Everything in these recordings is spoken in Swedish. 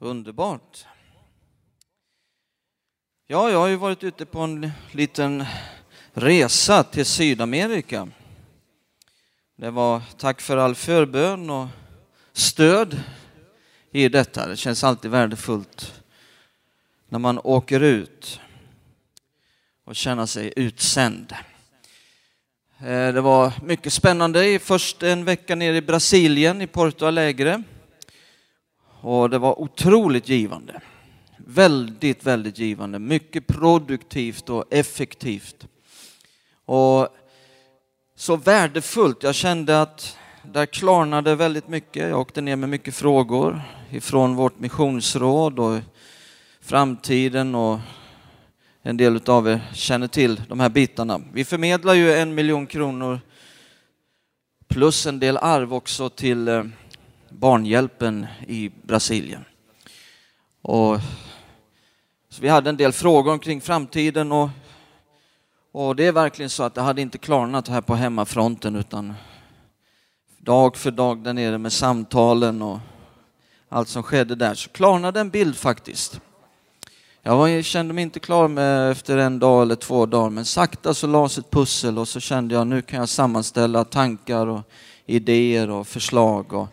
Underbart. Ja, jag har ju varit ute på en liten resa till Sydamerika. Det var tack för all förbön och stöd i detta. Det känns alltid värdefullt när man åker ut och känner sig utsänd. Eh, det var mycket spännande. Först en vecka nere i Brasilien, i Porto Alegre. Och det var otroligt givande. Väldigt, väldigt givande. Mycket produktivt och effektivt. Och så värdefullt. Jag kände att där klarnade väldigt mycket. Jag åkte ner med mycket frågor ifrån vårt missionsråd och framtiden och en del av er känner till de här bitarna. Vi förmedlar ju en miljon kronor plus en del arv också till eh, Barnhjälpen i Brasilien. Och så vi hade en del frågor omkring framtiden och, och det är verkligen så att det hade inte klarnat här på hemmafronten utan dag för dag där nere med samtalen och allt som skedde där så klarnade en bild faktiskt. Jag var, kände mig inte klar med efter en dag eller två dagar men sakta så lades ett pussel och så kände jag nu kan jag sammanställa tankar och idéer och förslag. Och,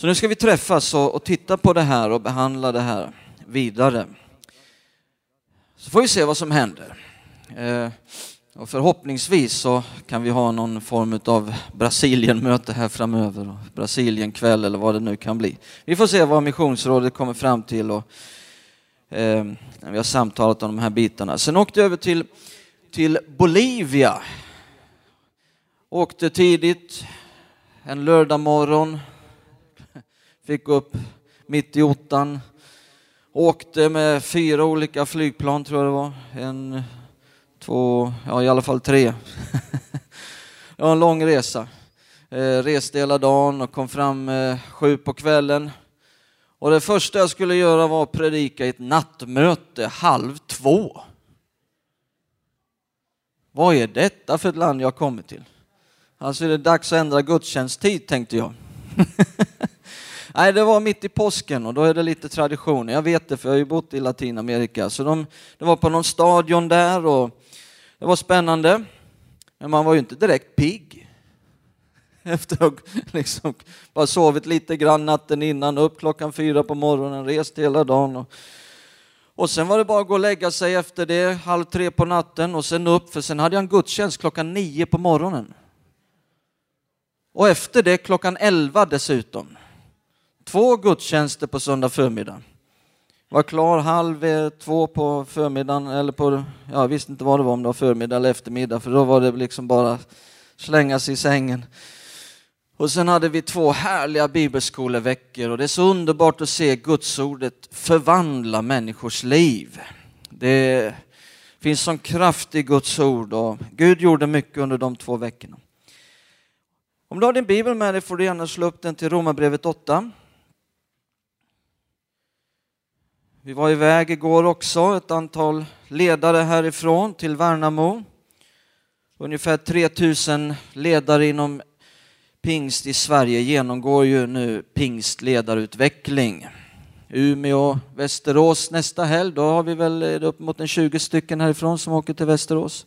så nu ska vi träffas och, och titta på det här och behandla det här vidare. Så får vi se vad som händer. Eh, och förhoppningsvis så kan vi ha någon form av Brasilienmöte här framöver, Brasilienkväll eller vad det nu kan bli. Vi får se vad missionsrådet kommer fram till och eh, vi har samtalat om de här bitarna. Sen åkte jag över till, till Bolivia. Åkte tidigt, en lördag morgon, fick gå upp mitt i ottan. Åkte med fyra olika flygplan tror jag det var. En, två, ja i alla fall tre. det var en lång resa. Eh, reste hela dagen och kom fram eh, sju på kvällen. Och det första jag skulle göra var att predika i ett nattmöte halv två. Vad är detta för ett land jag kommit till? Alltså är det dags att ändra gudstjänsttid tänkte jag. Nej, det var mitt i påsken och då är det lite tradition. Jag vet det för jag har ju bott i Latinamerika. Så de, det var på någon stadion där och det var spännande. Men man var ju inte direkt pigg. Efter att liksom bara sovit lite grann natten innan, upp klockan fyra på morgonen, rest hela dagen. Och, och sen var det bara att gå och lägga sig efter det, halv tre på natten och sen upp, för sen hade jag en gudstjänst klockan nio på morgonen. Och efter det klockan elva dessutom. Två gudstjänster på söndag förmiddag. Var klar halv två på förmiddagen, eller på, jag visste inte vad det var, om det var förmiddag eller eftermiddag, för då var det liksom bara slänga sig i sängen. Och sen hade vi två härliga bibelskoleveckor och det är så underbart att se Gudsordet förvandla människors liv. Det finns sån kraft i Guds ord och Gud gjorde mycket under de två veckorna. Om du har din bibel med dig får du gärna slå upp den till Romarbrevet 8. Vi var iväg igår också, ett antal ledare härifrån till Värnamo. Ungefär 3000 ledare inom pingst i Sverige genomgår ju nu pingstledarutveckling. Umeå, Västerås nästa helg, då har vi väl upp mot en 20 stycken härifrån som åker till Västerås.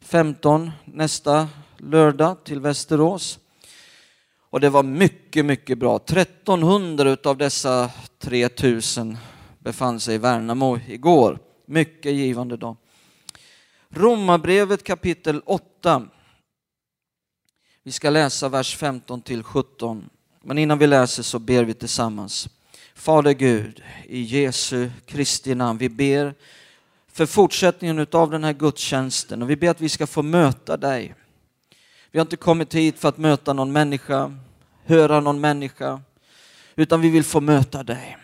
15 nästa lördag till Västerås. Och det var mycket, mycket bra. 1300 av dessa 3000 befann sig i Värnamo igår. Mycket givande dag. Romarbrevet kapitel 8. Vi ska läsa vers 15 till 17. Men innan vi läser så ber vi tillsammans. Fader Gud, i Jesu Kristi namn, vi ber för fortsättningen av den här gudstjänsten och vi ber att vi ska få möta dig. Vi har inte kommit hit för att möta någon människa, höra någon människa, utan vi vill få möta dig.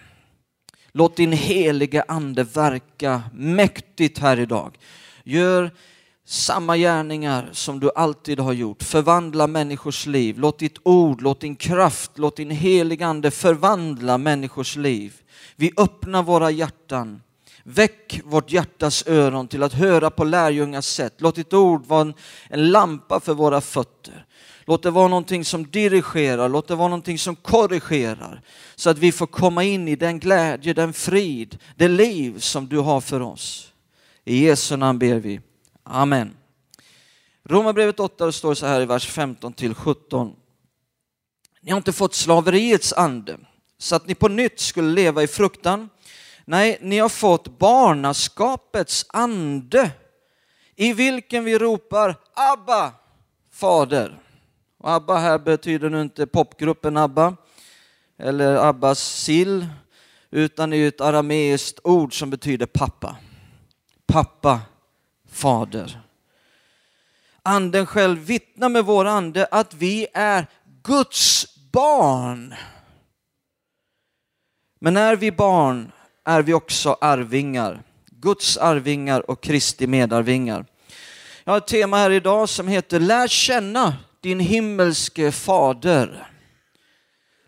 Låt din helige ande verka mäktigt här idag. Gör samma gärningar som du alltid har gjort. Förvandla människors liv. Låt ditt ord, låt din kraft, låt din heliga ande förvandla människors liv. Vi öppnar våra hjärtan. Väck vårt hjärtas öron till att höra på lärjungars sätt. Låt ditt ord vara en, en lampa för våra fötter. Låt det vara någonting som dirigerar, låt det vara någonting som korrigerar. Så att vi får komma in i den glädje, den frid, det liv som du har för oss. I Jesu namn ber vi. Amen. Romarbrevet 8 står så här i vers 15 till 17. Ni har inte fått slaveriets ande så att ni på nytt skulle leva i fruktan. Nej, ni har fått barnaskapets ande i vilken vi ropar Abba, Fader. Och Abba här betyder nu inte popgruppen Abba eller Abbas sill, utan det är ett arameiskt ord som betyder pappa. Pappa, fader. Anden själv vittnar med vår ande att vi är Guds barn. Men är vi barn är vi också arvingar. Guds arvingar och Kristi medarvingar. Jag har ett tema här idag som heter Lär känna din himmelske fader.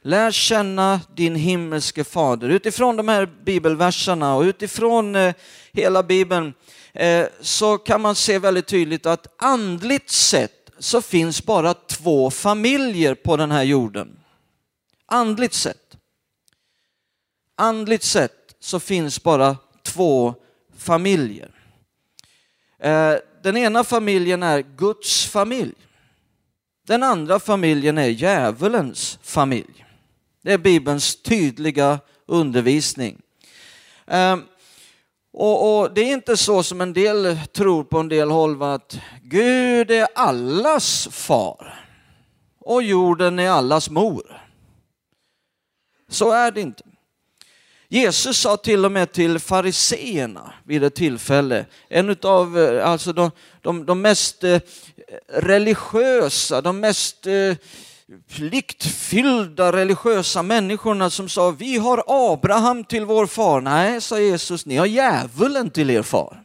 Lär känna din himmelske fader. Utifrån de här bibelverserna och utifrån eh, hela bibeln eh, så kan man se väldigt tydligt att andligt sett så finns bara två familjer på den här jorden. Andligt sett. Andligt sett så finns bara två familjer. Eh, den ena familjen är Guds familj. Den andra familjen är djävulens familj. Det är Bibelns tydliga undervisning. Ehm, och, och, Det är inte så som en del tror på en del håll att Gud är allas far och jorden är allas mor. Så är det inte. Jesus sa till och med till fariseerna vid ett tillfälle, en av eh, alltså de, de, de mest eh, religiösa, de mest eh, pliktfyllda religiösa människorna som sa vi har Abraham till vår far. Nej, sa Jesus, ni har djävulen till er far.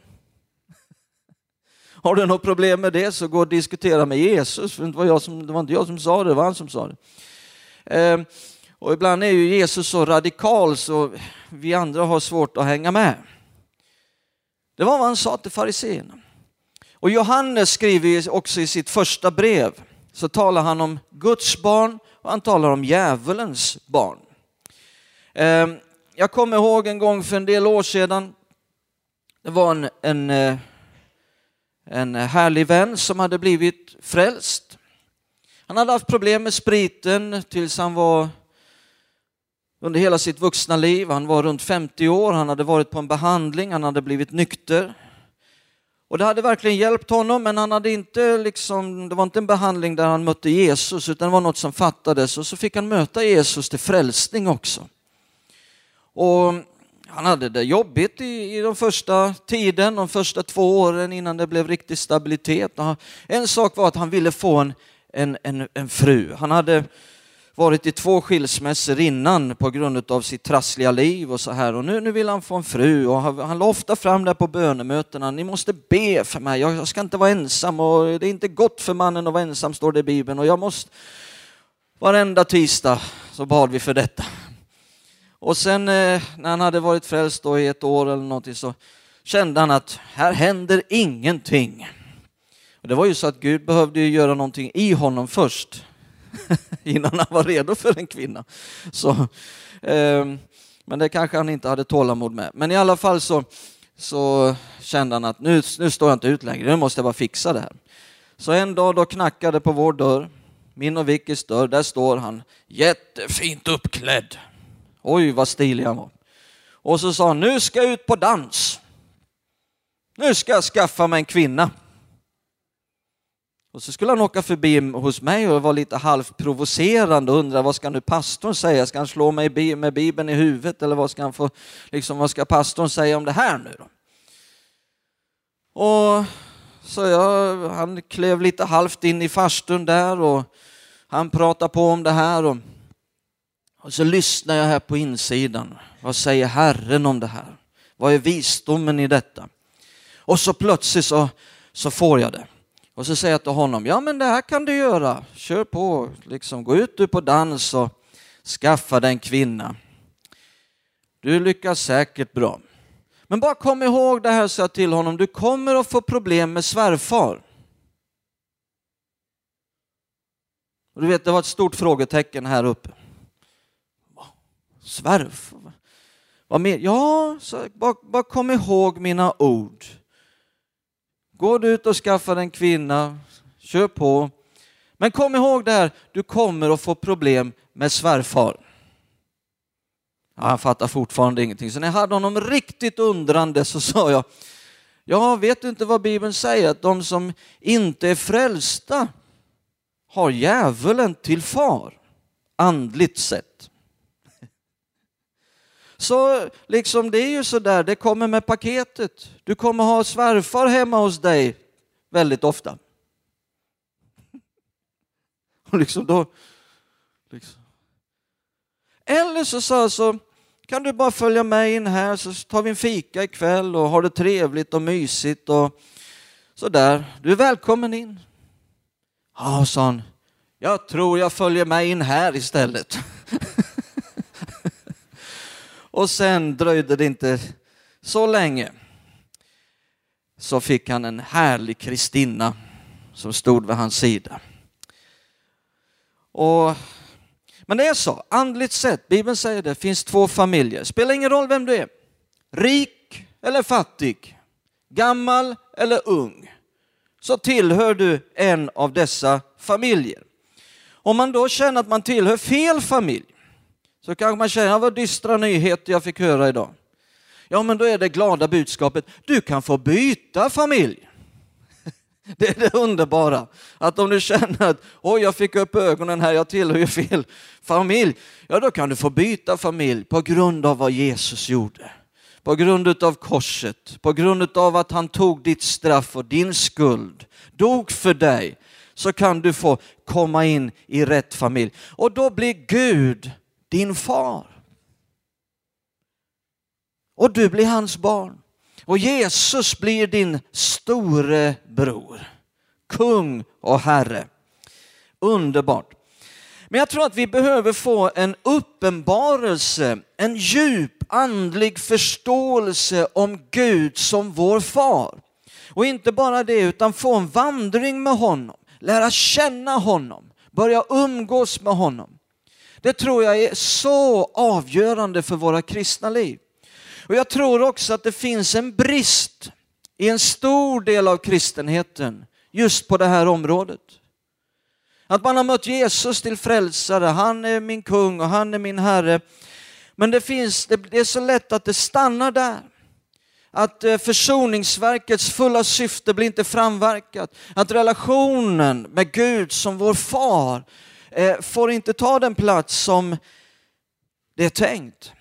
Har du något problem med det så gå och diskutera med Jesus. Det var, jag som, det var inte jag som sa det, det var han som sa det. Ehm, och ibland är ju Jesus så radikal så vi andra har svårt att hänga med. Det var vad han sa till fariséerna. Och Johannes skriver också i sitt första brev, så talar han om Guds barn och han talar om djävulens barn. Ehm, jag kommer ihåg en gång för en del år sedan, det var en, en, eh, en härlig vän som hade blivit frälst. Han hade haft problem med spriten tills han var under hela sitt vuxna liv. Han var runt 50 år, han hade varit på en behandling, han hade blivit nykter. Och det hade verkligen hjälpt honom, men han hade inte liksom, det var inte en behandling där han mötte Jesus, utan det var något som fattades. Och så fick han möta Jesus till frälsning också. Och han hade det jobbigt i, i de första tiden, de första två åren innan det blev riktig stabilitet. En sak var att han ville få en, en, en, en fru. Han hade varit i två skilsmässor innan på grund av sitt trassliga liv och så här. Och nu, nu vill han få en fru och han, han la ofta fram det på bönemötena. Ni måste be för mig, jag, jag ska inte vara ensam och det är inte gott för mannen att vara ensam står det i Bibeln. Och jag måste, varenda tisdag så bad vi för detta. Och sen eh, när han hade varit frälst då i ett år eller någonting så kände han att här händer ingenting. Och det var ju så att Gud behövde göra någonting i honom först innan han var redo för en kvinna. Så, eh, men det kanske han inte hade tålamod med. Men i alla fall så, så kände han att nu, nu står jag inte ut längre, nu måste jag bara fixa det här. Så en dag då knackade på vår dörr, min och Vickys dörr, där står han jättefint uppklädd. Oj vad stilig han var. Och så sa han, nu ska jag ut på dans. Nu ska jag skaffa mig en kvinna. Och så skulle han åka förbi hos mig och vara lite halvt provocerande och undra vad ska nu pastorn säga? Ska han slå mig med Bibeln i huvudet eller vad ska, han få, liksom, vad ska pastorn säga om det här nu då? Och så jag, han klev lite halvt in i farstun där och han pratade på om det här och, och så lyssnar jag här på insidan. Vad säger Herren om det här? Vad är visdomen i detta? Och så plötsligt så, så får jag det. Och så säger jag till honom, ja men det här kan du göra, kör på, liksom, gå ut du på dans och skaffa dig en kvinna. Du lyckas säkert bra. Men bara kom ihåg det här, sa jag till honom, du kommer att få problem med svärfar. Och du vet, det var ett stort frågetecken här uppe. Svärfar? Vad mer? Ja, så bara, bara kom ihåg mina ord. Gå ut och skaffa en kvinna, kör på. Men kom ihåg det här, du kommer att få problem med svärfar. Ja, han fattar fortfarande ingenting. Så när jag hade honom riktigt undrande så sa jag, ja, vet du inte vad Bibeln säger? Att de som inte är frälsta har djävulen till far, andligt sett. Så liksom det är ju så där, det kommer med paketet. Du kommer ha svärfar hemma hos dig väldigt ofta. Och liksom då, liksom. Eller så sa jag så, kan du bara följa med in här så tar vi en fika ikväll och har det trevligt och mysigt och sådär. Du är välkommen in. Ja, sa han, jag tror jag följer med in här istället. och sen dröjde det inte så länge så fick han en härlig Kristina som stod vid hans sida. Och, men det är så, andligt sett, Bibeln säger det, finns två familjer. Spelar ingen roll vem du är. Rik eller fattig, gammal eller ung, så tillhör du en av dessa familjer. Om man då känner att man tillhör fel familj, så kanske man känner, vad dystra nyheter jag fick höra idag. Ja, men då är det glada budskapet, du kan få byta familj. Det är det underbara, att om du känner att oj, jag fick upp ögonen här, jag tillhör ju fel familj, ja då kan du få byta familj på grund av vad Jesus gjorde. På grund av korset, på grund av att han tog ditt straff och din skuld, dog för dig, så kan du få komma in i rätt familj. Och då blir Gud din far. Och du blir hans barn. Och Jesus blir din store bror, kung och herre. Underbart. Men jag tror att vi behöver få en uppenbarelse, en djup andlig förståelse om Gud som vår far. Och inte bara det, utan få en vandring med honom, lära känna honom, börja umgås med honom. Det tror jag är så avgörande för våra kristna liv. Och jag tror också att det finns en brist i en stor del av kristenheten just på det här området. Att man har mött Jesus till frälsare, han är min kung och han är min herre. Men det, finns, det är så lätt att det stannar där. Att eh, försoningsverkets fulla syfte blir inte framverkat. Att relationen med Gud som vår far Eh, får inte ta den plats som det är tänkt.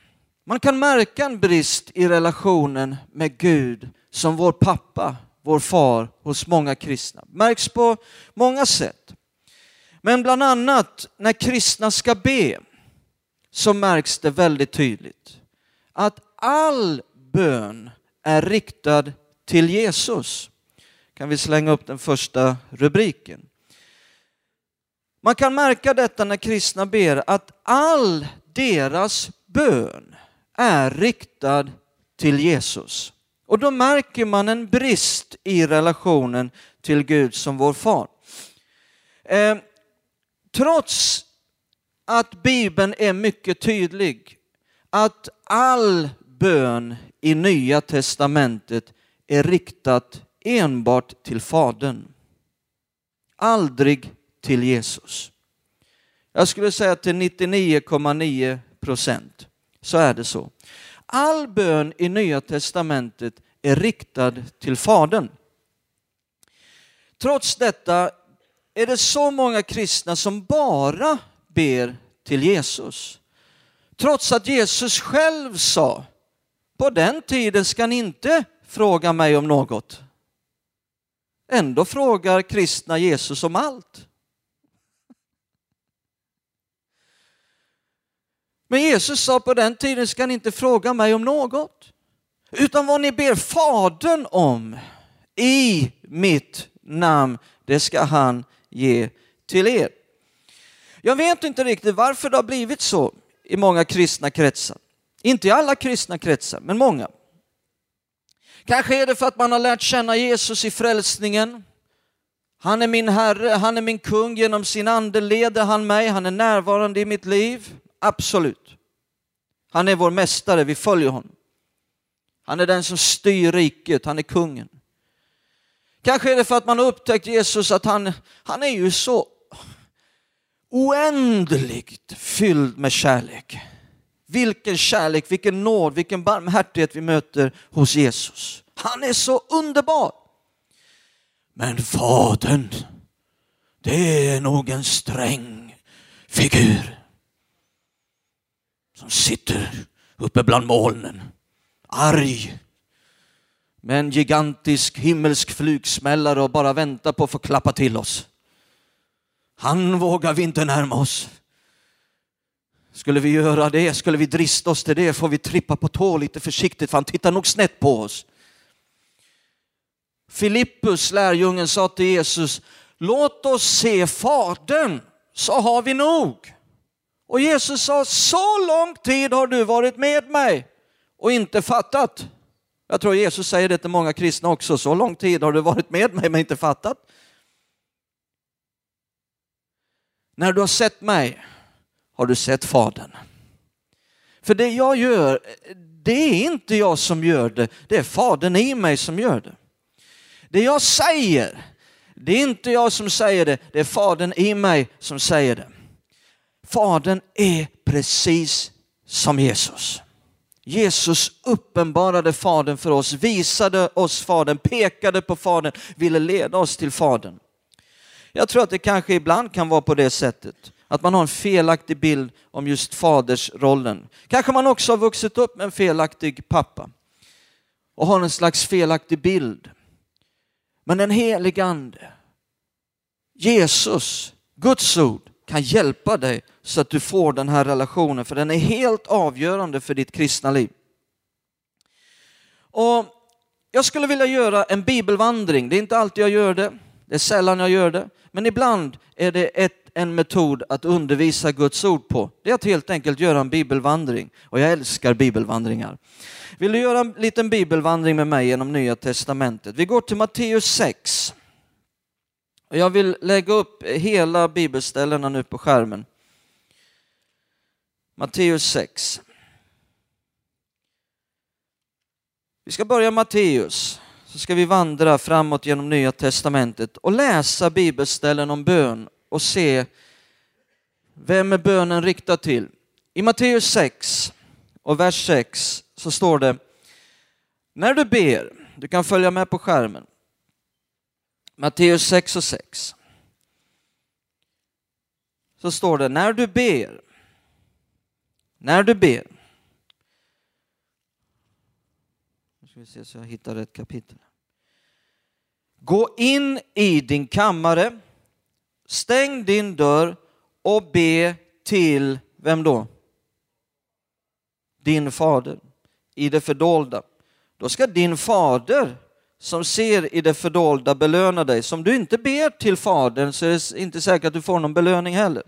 Man kan märka en brist i relationen med Gud som vår pappa, vår far hos många kristna. Märks på många sätt. Men bland annat när kristna ska be så märks det väldigt tydligt att all bön är riktad till Jesus. Kan vi slänga upp den första rubriken. Man kan märka detta när kristna ber att all deras bön är riktad till Jesus. Och då märker man en brist i relationen till Gud som vår far. Eh, trots att Bibeln är mycket tydlig att all bön i Nya Testamentet är riktat enbart till Fadern. Aldrig till Jesus. Jag skulle säga till 99,9 procent så är det så. All bön i Nya Testamentet är riktad till Fadern. Trots detta är det så många kristna som bara ber till Jesus. Trots att Jesus själv sa, på den tiden ska ni inte fråga mig om något. Ändå frågar kristna Jesus om allt. Men Jesus sa på den tiden ska ni inte fråga mig om något, utan vad ni ber Fadern om i mitt namn, det ska han ge till er. Jag vet inte riktigt varför det har blivit så i många kristna kretsar. Inte i alla kristna kretsar, men många. Kanske är det för att man har lärt känna Jesus i frälsningen. Han är min Herre, han är min kung, genom sin ande leder han mig, han är närvarande i mitt liv. Absolut. Han är vår mästare, vi följer honom. Han är den som styr riket, han är kungen. Kanske är det för att man har upptäckt Jesus att han, han är ju så oändligt fylld med kärlek. Vilken kärlek, vilken nåd, vilken barmhärtighet vi möter hos Jesus. Han är så underbar. Men Fadern, det är nog en sträng figur som sitter uppe bland molnen, arg, med en gigantisk himmelsk flugsmällare och bara väntar på att få klappa till oss. Han vågar vi inte närma oss. Skulle vi göra det, skulle vi drista oss till det, får vi trippa på tå lite försiktigt för han tittar nog snett på oss. Filippus, lärjungen, sa till Jesus, låt oss se Fadern så har vi nog. Och Jesus sa, så lång tid har du varit med mig och inte fattat. Jag tror Jesus säger det till många kristna också, så lång tid har du varit med mig men inte fattat. När du har sett mig har du sett Fadern. För det jag gör, det är inte jag som gör det, det är Fadern i mig som gör det. Det jag säger, det är inte jag som säger det, det är Fadern i mig som säger det. Fadern är precis som Jesus. Jesus uppenbarade Fadern för oss, visade oss Fadern, pekade på Fadern, ville leda oss till Fadern. Jag tror att det kanske ibland kan vara på det sättet, att man har en felaktig bild om just fadersrollen. Kanske man också har vuxit upp med en felaktig pappa och har en slags felaktig bild. Men den helige ande, Jesus, Guds ord, kan hjälpa dig så att du får den här relationen, för den är helt avgörande för ditt kristna liv. Och jag skulle vilja göra en bibelvandring, det är inte alltid jag gör det, det är sällan jag gör det, men ibland är det ett, en metod att undervisa Guds ord på. Det är att helt enkelt göra en bibelvandring och jag älskar bibelvandringar. Vill du göra en liten bibelvandring med mig genom Nya Testamentet? Vi går till Matteus 6. Jag vill lägga upp hela bibelställena nu på skärmen. Matteus 6. Vi ska börja Matteus, så ska vi vandra framåt genom Nya Testamentet och läsa bibelställen om bön och se vem är bönen riktad till. I Matteus 6 och vers 6 så står det, när du ber, du kan följa med på skärmen, Matteus 6 och 6. Så står det, när du ber, när du ber. Nu ska vi se så jag hittar rätt kapitel. Gå in i din kammare, stäng din dörr och be till, vem då? Din fader i det fördolda. Då ska din fader som ser i det fördolda belöna dig. Som du inte ber till Fadern så är det inte säkert att du får någon belöning heller.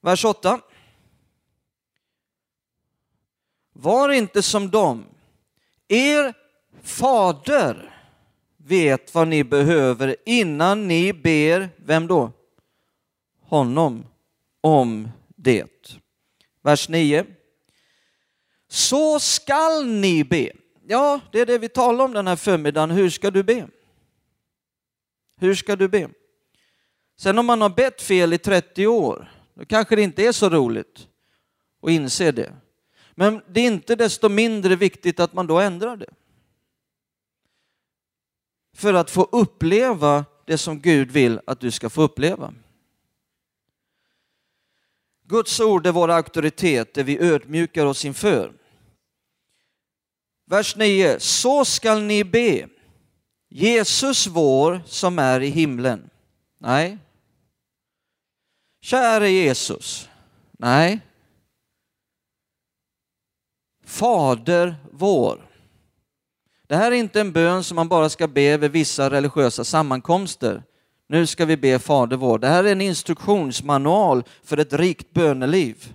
Vers 8. Var inte som dem. Er fader vet vad ni behöver innan ni ber, vem då? Honom om det. Vers 9. Så skall ni be. Ja, det är det vi talar om den här förmiddagen. Hur ska du be? Hur ska du be? Sen om man har bett fel i 30 år, då kanske det inte är så roligt att inse det. Men det är inte desto mindre viktigt att man då ändrar det. För att få uppleva det som Gud vill att du ska få uppleva. Guds ord är vår auktoritet, det vi ödmjukar oss inför. Vers 9. Så skall ni be. Jesus vår som är i himlen. Nej. Käre Jesus. Nej. Fader vår. Det här är inte en bön som man bara ska be vid vissa religiösa sammankomster. Nu ska vi be Fader vår. Det här är en instruktionsmanual för ett rikt böneliv.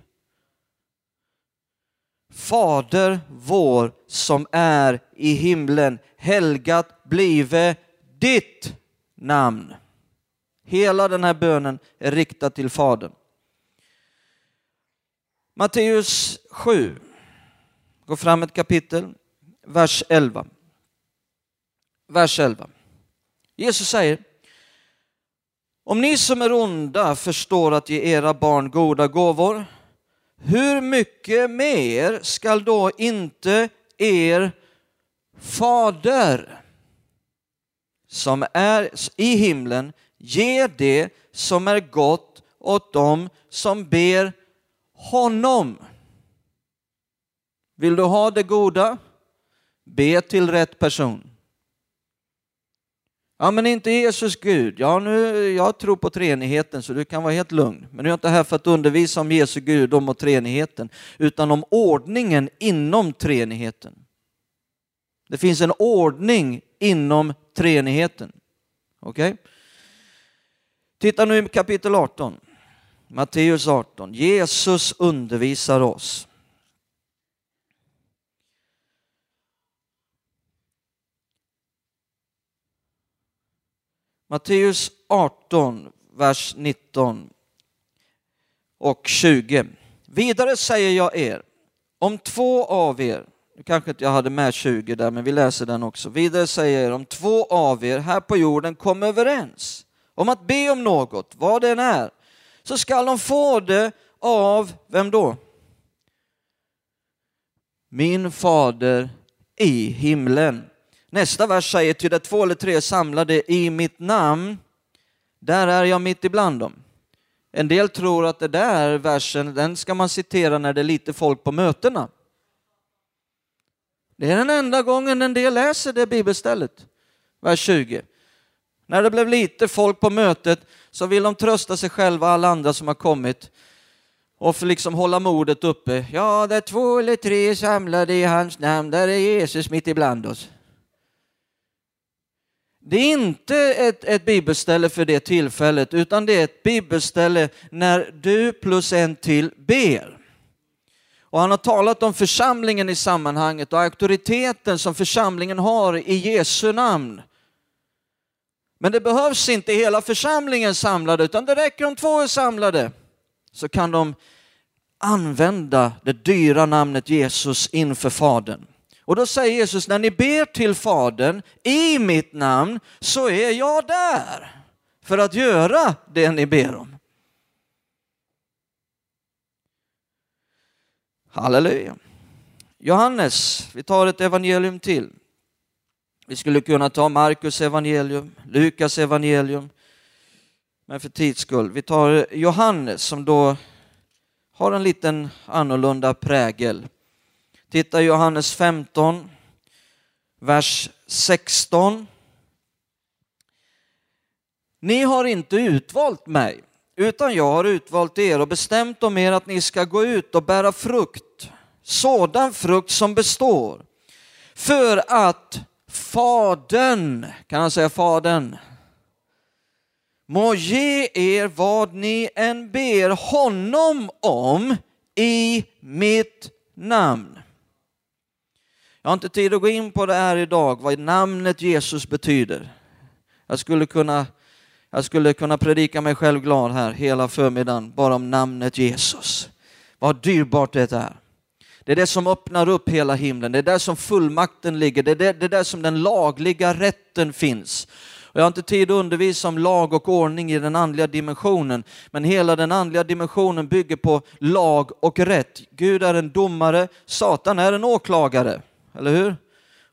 Fader vår som är i himlen. Helgat blive ditt namn. Hela den här bönen är riktad till Fadern. Matteus 7, gå fram ett kapitel, vers 11. Vers 11. Jesus säger, om ni som är onda förstår att ge era barn goda gåvor, hur mycket mer skall då inte er fader som är i himlen ge det som är gott åt dem som ber honom. Vill du ha det goda? Be till rätt person. Ja, men inte Jesus Gud. Ja, nu, jag tror på treenigheten så du kan vara helt lugn. Men jag är inte här för att undervisa om Jesu Gud och treenigheten, utan om ordningen inom treenigheten. Det finns en ordning inom treenigheten. Okej? Okay? Titta nu i kapitel 18, Matteus 18. Jesus undervisar oss. Matteus 18, vers 19 och 20. Vidare säger jag er, om två av er, nu kanske inte jag hade med 20 där, men vi läser den också. Vidare säger jag er, om två av er här på jorden kommer överens om att be om något, vad det än är, så skall de få det av, vem då? Min fader i himlen. Nästa vers säger, till det två eller tre samlade i mitt namn, där är jag mitt ibland dem. En del tror att det där versen, den ska man citera när det är lite folk på mötena. Det är den enda gången en del läser det bibelstället, vers 20. När det blev lite folk på mötet så vill de trösta sig själva och alla andra som har kommit och för liksom hålla modet uppe. Ja, det är två eller tre samlade i hans namn, där är Jesus mitt ibland oss. Det är inte ett, ett bibelställe för det tillfället, utan det är ett bibelställe när du plus en till ber. Och han har talat om församlingen i sammanhanget och auktoriteten som församlingen har i Jesu namn. Men det behövs inte hela församlingen samlade, utan det räcker om två är samlade. Så kan de använda det dyra namnet Jesus inför Fadern. Och då säger Jesus, när ni ber till Fadern i mitt namn så är jag där för att göra det ni ber om. Halleluja. Johannes, vi tar ett evangelium till. Vi skulle kunna ta Markus evangelium, Lukas evangelium, men för tids skull. Vi tar Johannes som då har en liten annorlunda prägel. Titta Johannes 15, vers 16. Ni har inte utvalt mig, utan jag har utvalt er och bestämt om er att ni ska gå ut och bära frukt, sådan frukt som består, för att Fadern, kan han säga Fadern, må ge er vad ni än ber honom om i mitt namn. Jag har inte tid att gå in på det här idag, vad namnet Jesus betyder. Jag skulle kunna, jag skulle kunna predika mig själv glad här hela förmiddagen bara om namnet Jesus. Vad dyrbart det är. Det är det som öppnar upp hela himlen, det är där som fullmakten ligger, det är, det, det är där som den lagliga rätten finns. Och jag har inte tid att undervisa om lag och ordning i den andliga dimensionen, men hela den andliga dimensionen bygger på lag och rätt. Gud är en domare, Satan är en åklagare, eller hur?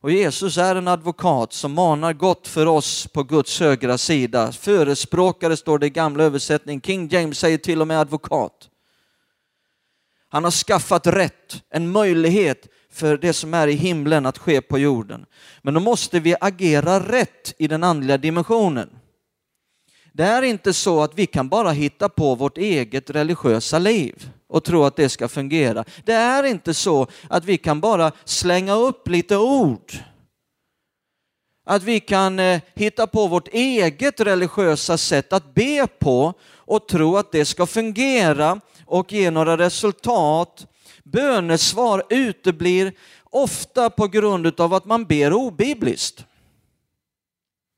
Och Jesus är en advokat som manar gott för oss på Guds högra sida. Förespråkare står det i gamla översättning, King James säger till och med advokat. Han har skaffat rätt, en möjlighet för det som är i himlen att ske på jorden. Men då måste vi agera rätt i den andliga dimensionen. Det är inte så att vi kan bara hitta på vårt eget religiösa liv och tro att det ska fungera. Det är inte så att vi kan bara slänga upp lite ord. Att vi kan eh, hitta på vårt eget religiösa sätt att be på och tro att det ska fungera och ge några resultat. Bönesvar uteblir ofta på grund av att man ber obibliskt.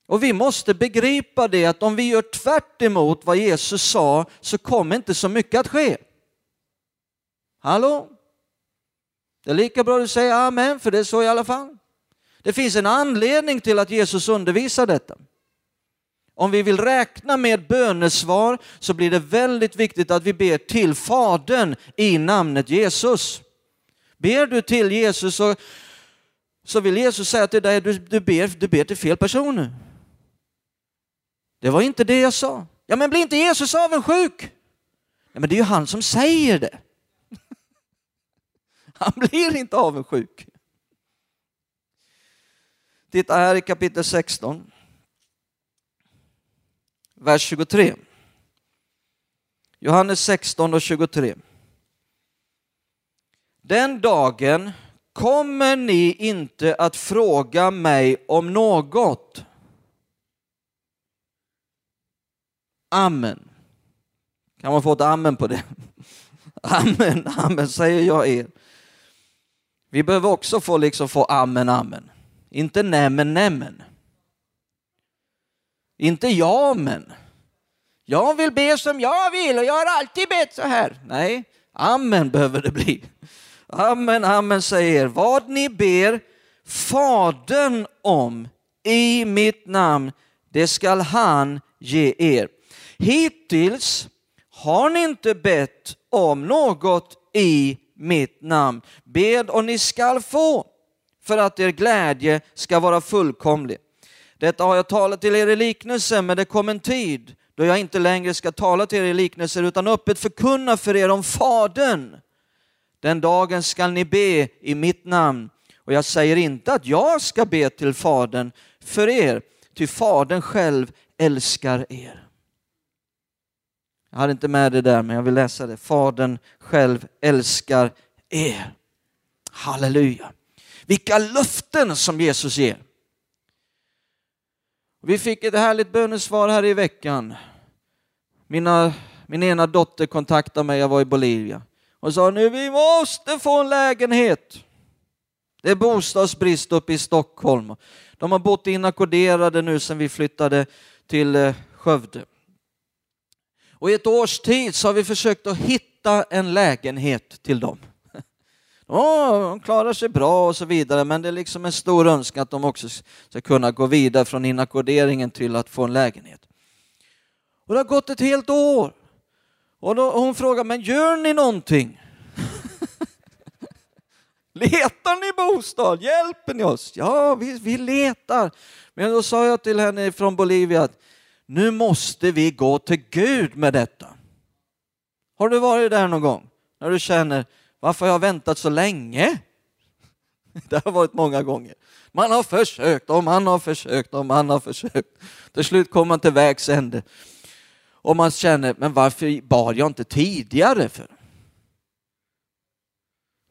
Och vi måste begripa det att om vi gör tvärt emot vad Jesus sa så kommer inte så mycket att ske. Hallå? Det är lika bra du säger amen, för det är så i alla fall. Det finns en anledning till att Jesus undervisar detta. Om vi vill räkna med bönesvar så blir det väldigt viktigt att vi ber till Fadern i namnet Jesus. Ber du till Jesus så, så vill Jesus säga till dig, du, du, ber, du ber till fel personer. Det var inte det jag sa. Ja, men blir inte Jesus avundsjuk? Ja, men det är ju han som säger det. Han blir inte avundsjuk. Titta här i kapitel 16, vers 23. Johannes 16 och 23. Den dagen kommer ni inte att fråga mig om något. Amen. Kan man få ett amen på det? Amen, amen säger jag er. Vi behöver också få liksom få amen, amen. Inte nämen, nämen. Inte ja, men. Jag vill be som jag vill och jag har alltid bett så här. Nej, amen behöver det bli. Amen, amen säger vad ni ber Fadern om i mitt namn, det skall han ge er. Hittills har ni inte bett om något i mitt namn. Bed och ni skall få för att er glädje ska vara fullkomlig. Detta har jag talat till er i liknelse, men det kom en tid då jag inte längre ska tala till er i liknelser utan öppet förkunna för er om Fadern. Den dagen skall ni be i mitt namn. Och jag säger inte att jag ska be till Fadern för er, ty Fadern själv älskar er. Jag hade inte med det där, men jag vill läsa det. Fadern själv älskar er. Halleluja. Vilka löften som Jesus ger. Vi fick ett härligt bönesvar här i veckan. Mina, min ena dotter kontaktade mig, jag var i Bolivia, och sa nu vi måste få en lägenhet. Det är bostadsbrist uppe i Stockholm. De har bott inackorderade nu sedan vi flyttade till eh, Skövde. Och i ett års tid så har vi försökt att hitta en lägenhet till dem. Oh, de klarar sig bra och så vidare, men det är liksom en stor önskan att de också ska kunna gå vidare från inackorderingen till att få en lägenhet. Och det har gått ett helt år. Och, då, och hon frågar, men gör ni någonting? Letar ni bostad? Hjälper ni oss? Ja, vi, vi letar. Men då sa jag till henne från Bolivia att nu måste vi gå till Gud med detta. Har du varit där någon gång? När du känner, varför har jag väntat så länge? Det har varit många gånger. Man har försökt och man har försökt och man har försökt. Till slut kommer man till vägs ände. Och man känner, men varför bad jag inte tidigare? för?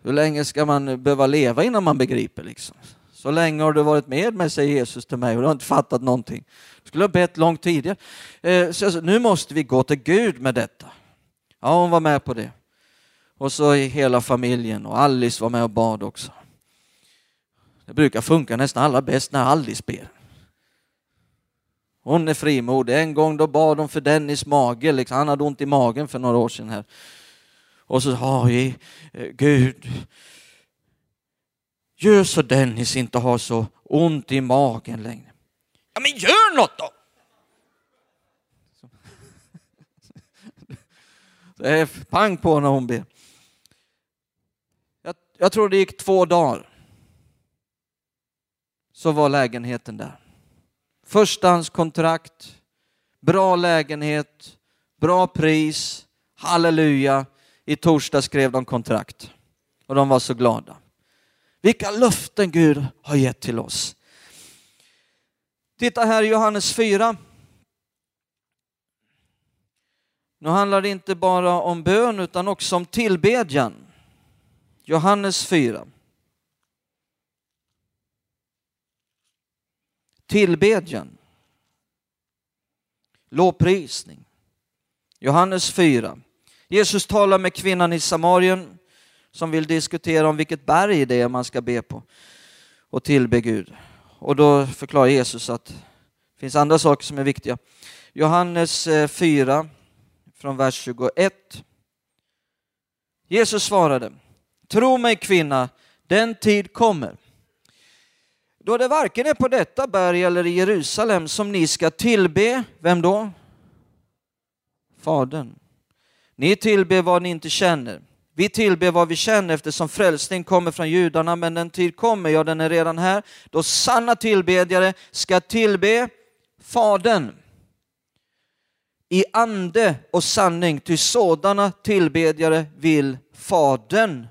Hur länge ska man behöva leva innan man begriper? Liksom? Så länge har du varit med mig, säger Jesus till mig, och du har inte fattat någonting. Du skulle ha bett långt tidigare. Eh, så så nu måste vi gå till Gud med detta. Ja, hon var med på det. Och så i hela familjen och Alice var med och bad också. Det brukar funka nästan allra bäst när Alice ber. Hon är frimodig. En gång då bad hon för Dennis mage, liksom. han hade ont i magen för några år sedan. här. Och så sa hon, eh, Gud, gör så Dennis inte har så ont i magen längre. Ja men gör något då! Det är pang på när hon ber. Jag, jag tror det gick två dagar. Så var lägenheten där. Förstahandskontrakt, bra lägenhet, bra pris, halleluja. I torsdag skrev de kontrakt och de var så glada. Vilka löften Gud har gett till oss. Titta här i Johannes 4. Nu handlar det inte bara om bön utan också om tillbedjan. Johannes 4. Tillbedjan. Lovprisning. Johannes 4. Jesus talar med kvinnan i Samarien som vill diskutera om vilket berg det är man ska be på och tillbe Gud. Och då förklarar Jesus att Det finns andra saker som är viktiga. Johannes eh, 4 från vers 21. Jesus svarade, tro mig kvinna, den tid kommer då det varken är på detta berg eller i Jerusalem som ni ska tillbe, vem då? Fadern. Ni tillber vad ni inte känner. Vi tillber vad vi känner eftersom frälsning kommer från judarna, men den tid kommer, ja den är redan här, då sanna tillbedjare ska tillbe Fadern i ande och sanning, ty sådana tillbedjare vill Fadern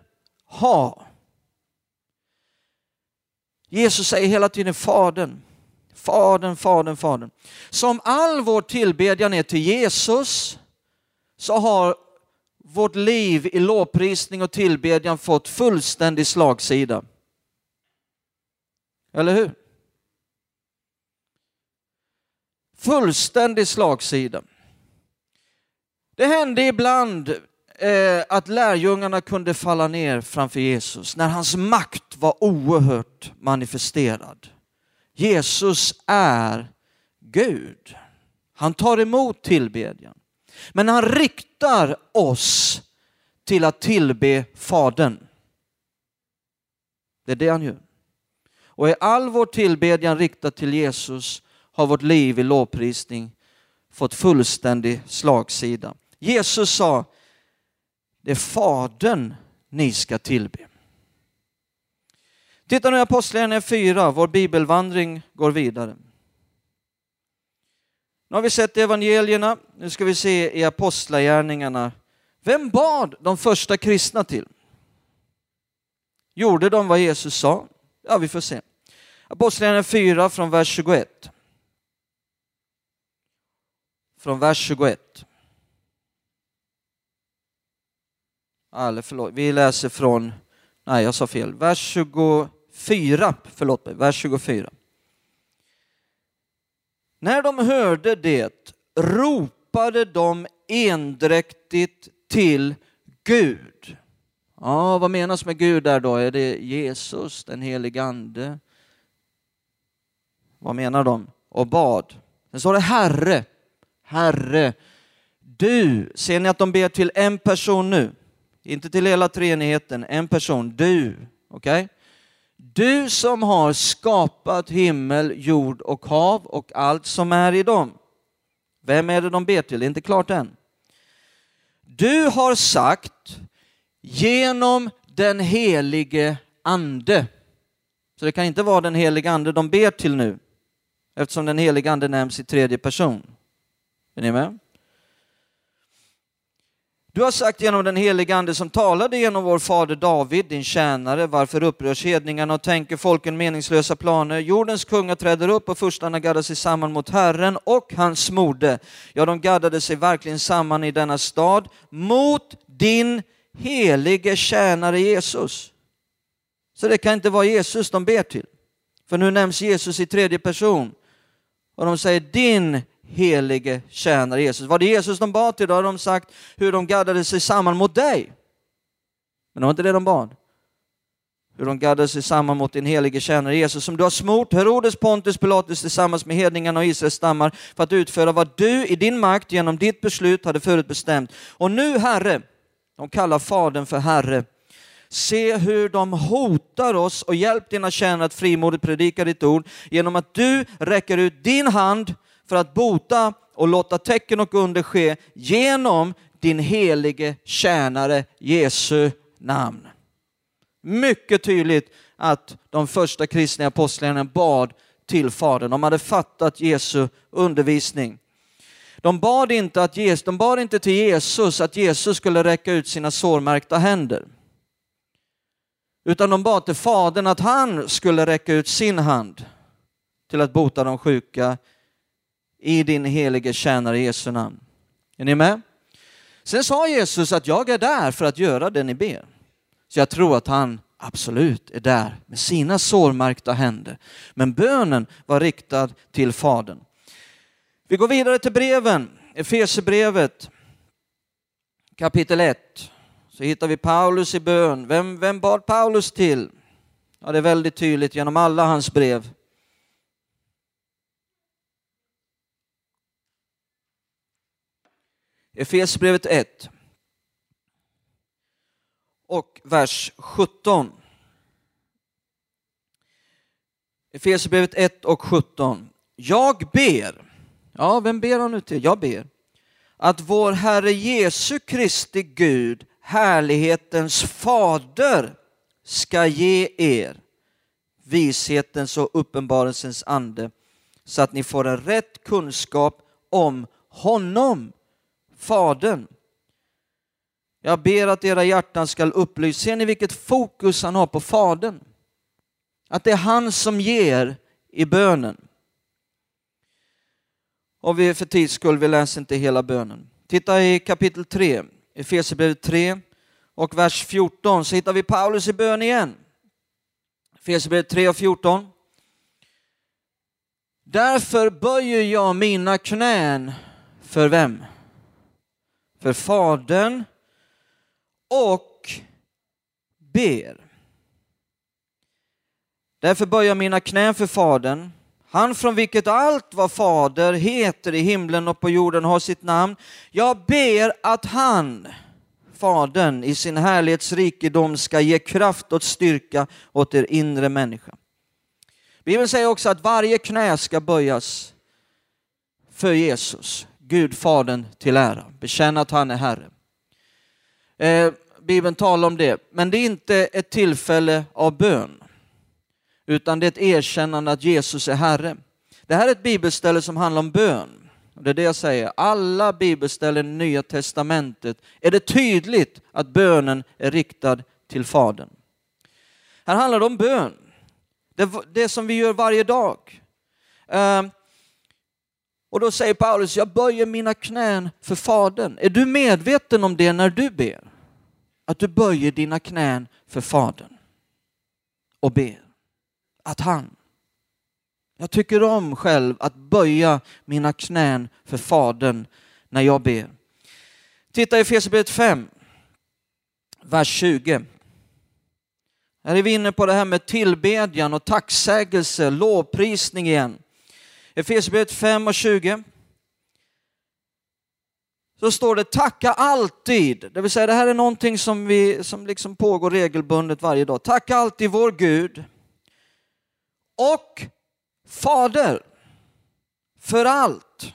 ha. Jesus säger hela tiden Fadern, Fadern, Fadern, Fadern. Som all vår tillbedjan är till Jesus så har vårt liv i lovprisning och tillbedjan fått fullständig slagsida. Eller hur? Fullständig slagsida. Det hände ibland eh, att lärjungarna kunde falla ner framför Jesus när hans makt var oerhört manifesterad. Jesus är Gud. Han tar emot tillbedjan. Men han riktar oss till att tillbe Fadern. Det är det han gör. Och i all vår tillbedjan riktad till Jesus har vårt liv i lovprisning fått fullständig slagsida. Jesus sa, det är Fadern ni ska tillbe. Titta nu i Apostlagärningarna 4, vår bibelvandring går vidare. Nu har vi sett evangelierna, nu ska vi se i Apostlagärningarna. Vem bad de första kristna till? Gjorde de vad Jesus sa? Ja, vi får se. Apostlagärningarna 4 från vers 21. Från vers 21. Eller förlåt, vi läser från, nej jag sa fel, vers 24, förlåt mig, vers 24. När de hörde det ropade de endräktigt till Gud. Ja, vad menas med Gud där då? Är det Jesus, den helige Ande? Vad menar de? Och bad. Sen står det Herre, Herre, du. Ser ni att de ber till en person nu? Inte till hela treenigheten, en person, du. Okej? Okay? Du som har skapat himmel, jord och hav och allt som är i dem. Vem är det de ber till? Det är inte klart än. Du har sagt genom den helige ande. Så det kan inte vara den helige ande de ber till nu, eftersom den helige ande nämns i tredje person. Är ni med? Du har sagt genom den helige Ande som talade genom vår fader David, din tjänare, varför upprörs hedningarna och tänker folken meningslösa planer. Jordens kungar träder upp och furstarna gaddar sig samman mot Herren och hans mode. Ja, de gaddade sig verkligen samman i denna stad mot din helige tjänare Jesus. Så det kan inte vara Jesus de ber till. För nu nämns Jesus i tredje person. Och de säger din helige tjänare Jesus. Var det Jesus de bad till, då hade de sagt hur de gaddade sig samman mot dig. Men det var inte det de bad. Hur de gaddade sig samman mot din helige tjänare Jesus som du har smort Herodes, Pontus, Pilatus tillsammans med hedningarna och Israels stammar för att utföra vad du i din makt genom ditt beslut hade förutbestämt. Och nu Herre, de kallar Fadern för Herre, Se hur de hotar oss och hjälp dina tjänare att frimodigt predika ditt ord genom att du räcker ut din hand för att bota och låta tecken och under ske genom din helige tjänare Jesu namn. Mycket tydligt att de första kristna apostlarna bad till Fadern. De hade fattat Jesu undervisning. De bad, inte att Jesus, de bad inte till Jesus att Jesus skulle räcka ut sina sårmärkta händer. Utan de bad till Fadern att han skulle räcka ut sin hand till att bota de sjuka i din helige tjänare Jesu namn. Är ni med? Sen sa Jesus att jag är där för att göra det ni ber. Så jag tror att han absolut är där med sina sårmärkta händer. Men bönen var riktad till Fadern. Vi går vidare till breven, Efesierbrevet kapitel 1. Så hittar vi Paulus i bön. Vem, vem bad Paulus till? Ja, det är väldigt tydligt genom alla hans brev. Efesierbrevet 1 och vers 17. Efesierbrevet 1 och 17. Jag ber, ja vem ber han nu till? Jag ber att vår Herre Jesu Kristi Gud, härlighetens fader, ska ge er vishetens och uppenbarelsens ande så att ni får en rätt kunskap om honom, Fadern. Jag ber att era hjärtan ska upplysas. Ser ni vilket fokus han har på Fadern? Att det är han som ger i bönen. Och vi för tids skull, vi läser inte hela bönen. Titta i kapitel 3, Efesierbrevet 3 och vers 14 så hittar vi Paulus i bön igen. Efesierbrevet 3 och 14. Därför böjer jag mina knän för vem? För Fadern och ber. Därför böjer mina knän för Fadern, han från vilket allt vad fader heter i himlen och på jorden har sitt namn. Jag ber att han, Fadern, i sin härlighetsrikedom ska ge kraft och styrka åt er inre människa. Bibeln säger också att varje knä ska böjas för Jesus, Gud Fadern till ära. Bekänna att han är Herre. Eh, Bibeln talar om det, men det är inte ett tillfälle av bön, utan det är ett erkännande att Jesus är Herre. Det här är ett bibelställe som handlar om bön. Det är det jag säger, alla bibelställen i Nya Testamentet är det tydligt att bönen är riktad till Fadern. Här handlar det om bön, det, det som vi gör varje dag. Eh, och då säger Paulus, jag böjer mina knän för Fadern. Är du medveten om det när du ber? Att du böjer dina knän för Fadern och ber. Att han, jag tycker om själv att böja mina knän för Fadern när jag ber. Titta i Efesierbrevet 5, vers 20. Här är vi inne på det här med tillbedjan och tacksägelse, lovprisning igen. Efesierbrevet 5 och 20. Så står det tacka alltid, det vill säga det här är någonting som, vi, som liksom pågår regelbundet varje dag. Tacka alltid vår Gud och Fader för allt.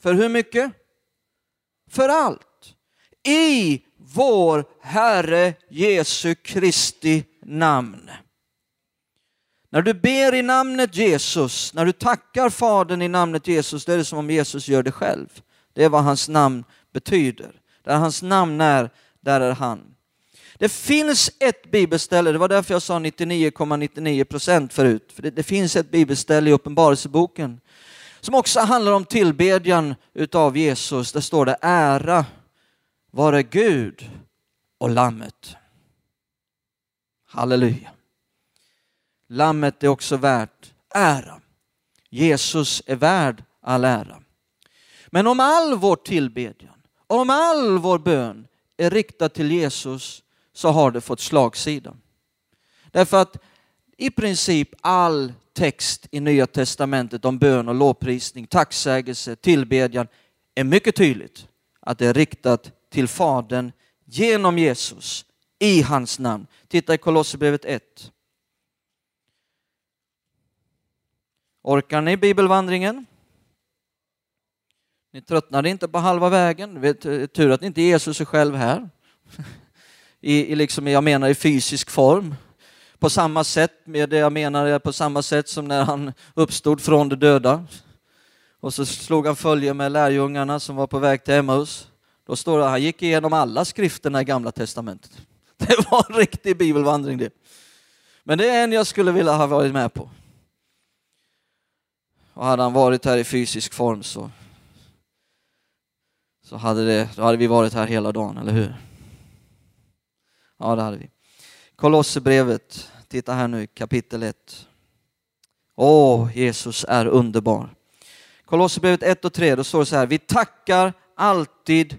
För hur mycket? För allt. I vår Herre Jesu Kristi namn. När du ber i namnet Jesus, när du tackar Fadern i namnet Jesus, det är det som om Jesus gör det själv. Det är vad hans namn betyder. Där hans namn är, där är han. Det finns ett bibelställe, det var därför jag sa 99,99 procent ,99 förut, för det, det, finns ett bibelställe i Uppenbarelseboken som också handlar om tillbedjan utav Jesus. Där står det ära vare Gud och Lammet. Halleluja. Lammet är också värt ära. Jesus är värd all ära. Men om all vår tillbedjan, om all vår bön är riktad till Jesus så har det fått slagsida. Därför att i princip all text i Nya Testamentet om bön och lovprisning, tacksägelse, tillbedjan är mycket tydligt att det är riktat till Fadern genom Jesus i hans namn. Titta i Kolosserbrevet 1. Orkar ni bibelvandringen? Ni tröttnade inte på halva vägen. Vet, tur att inte Jesus är själv här. I, i liksom, jag menar i fysisk form. På samma sätt, med det jag menar på samma sätt som när han uppstod från de döda. Och så slog han följe med lärjungarna som var på väg till Emmaus. Då står det att han gick igenom alla skrifterna i Gamla Testamentet. Det var en riktig bibelvandring det. Men det är en jag skulle vilja ha varit med på. Och hade han varit här i fysisk form så, så hade, det, då hade vi varit här hela dagen, eller hur? Ja, det hade vi. Kolosserbrevet, titta här nu, kapitel 1. Åh, Jesus är underbar. Kolosserbrevet 1 och 3, då står det så här, vi tackar alltid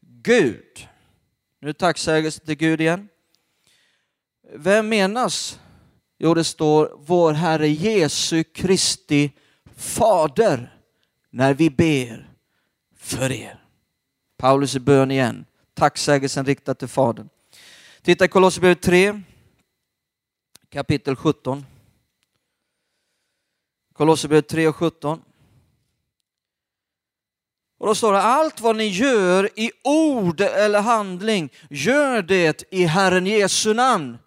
Gud. Nu tacksägelse till Gud igen. Vem menas? Jo, det står vår Herre Jesu Kristi Fader när vi ber för er. Paulus i bön igen. Tacksägelsen riktad till Fadern. Titta i Kolosserbrevet 3, kapitel 17. Kolosserbrevet 3 och 17. Och då står det, allt vad ni gör i ord eller handling, gör det i Herren Jesu namn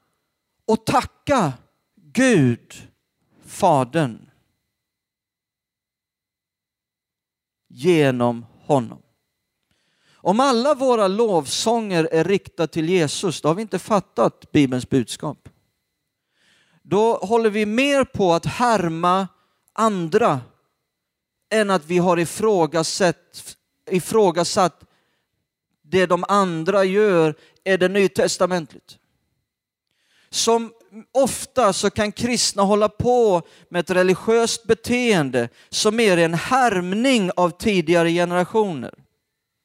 och tacka Gud, Fadern, genom honom. Om alla våra lovsånger är riktade till Jesus, då har vi inte fattat Bibelns budskap. Då håller vi mer på att härma andra än att vi har ifrågasatt, ifrågasatt det de andra gör är det nytestamentligt. Som ofta så kan kristna hålla på med ett religiöst beteende som är en härmning av tidigare generationer.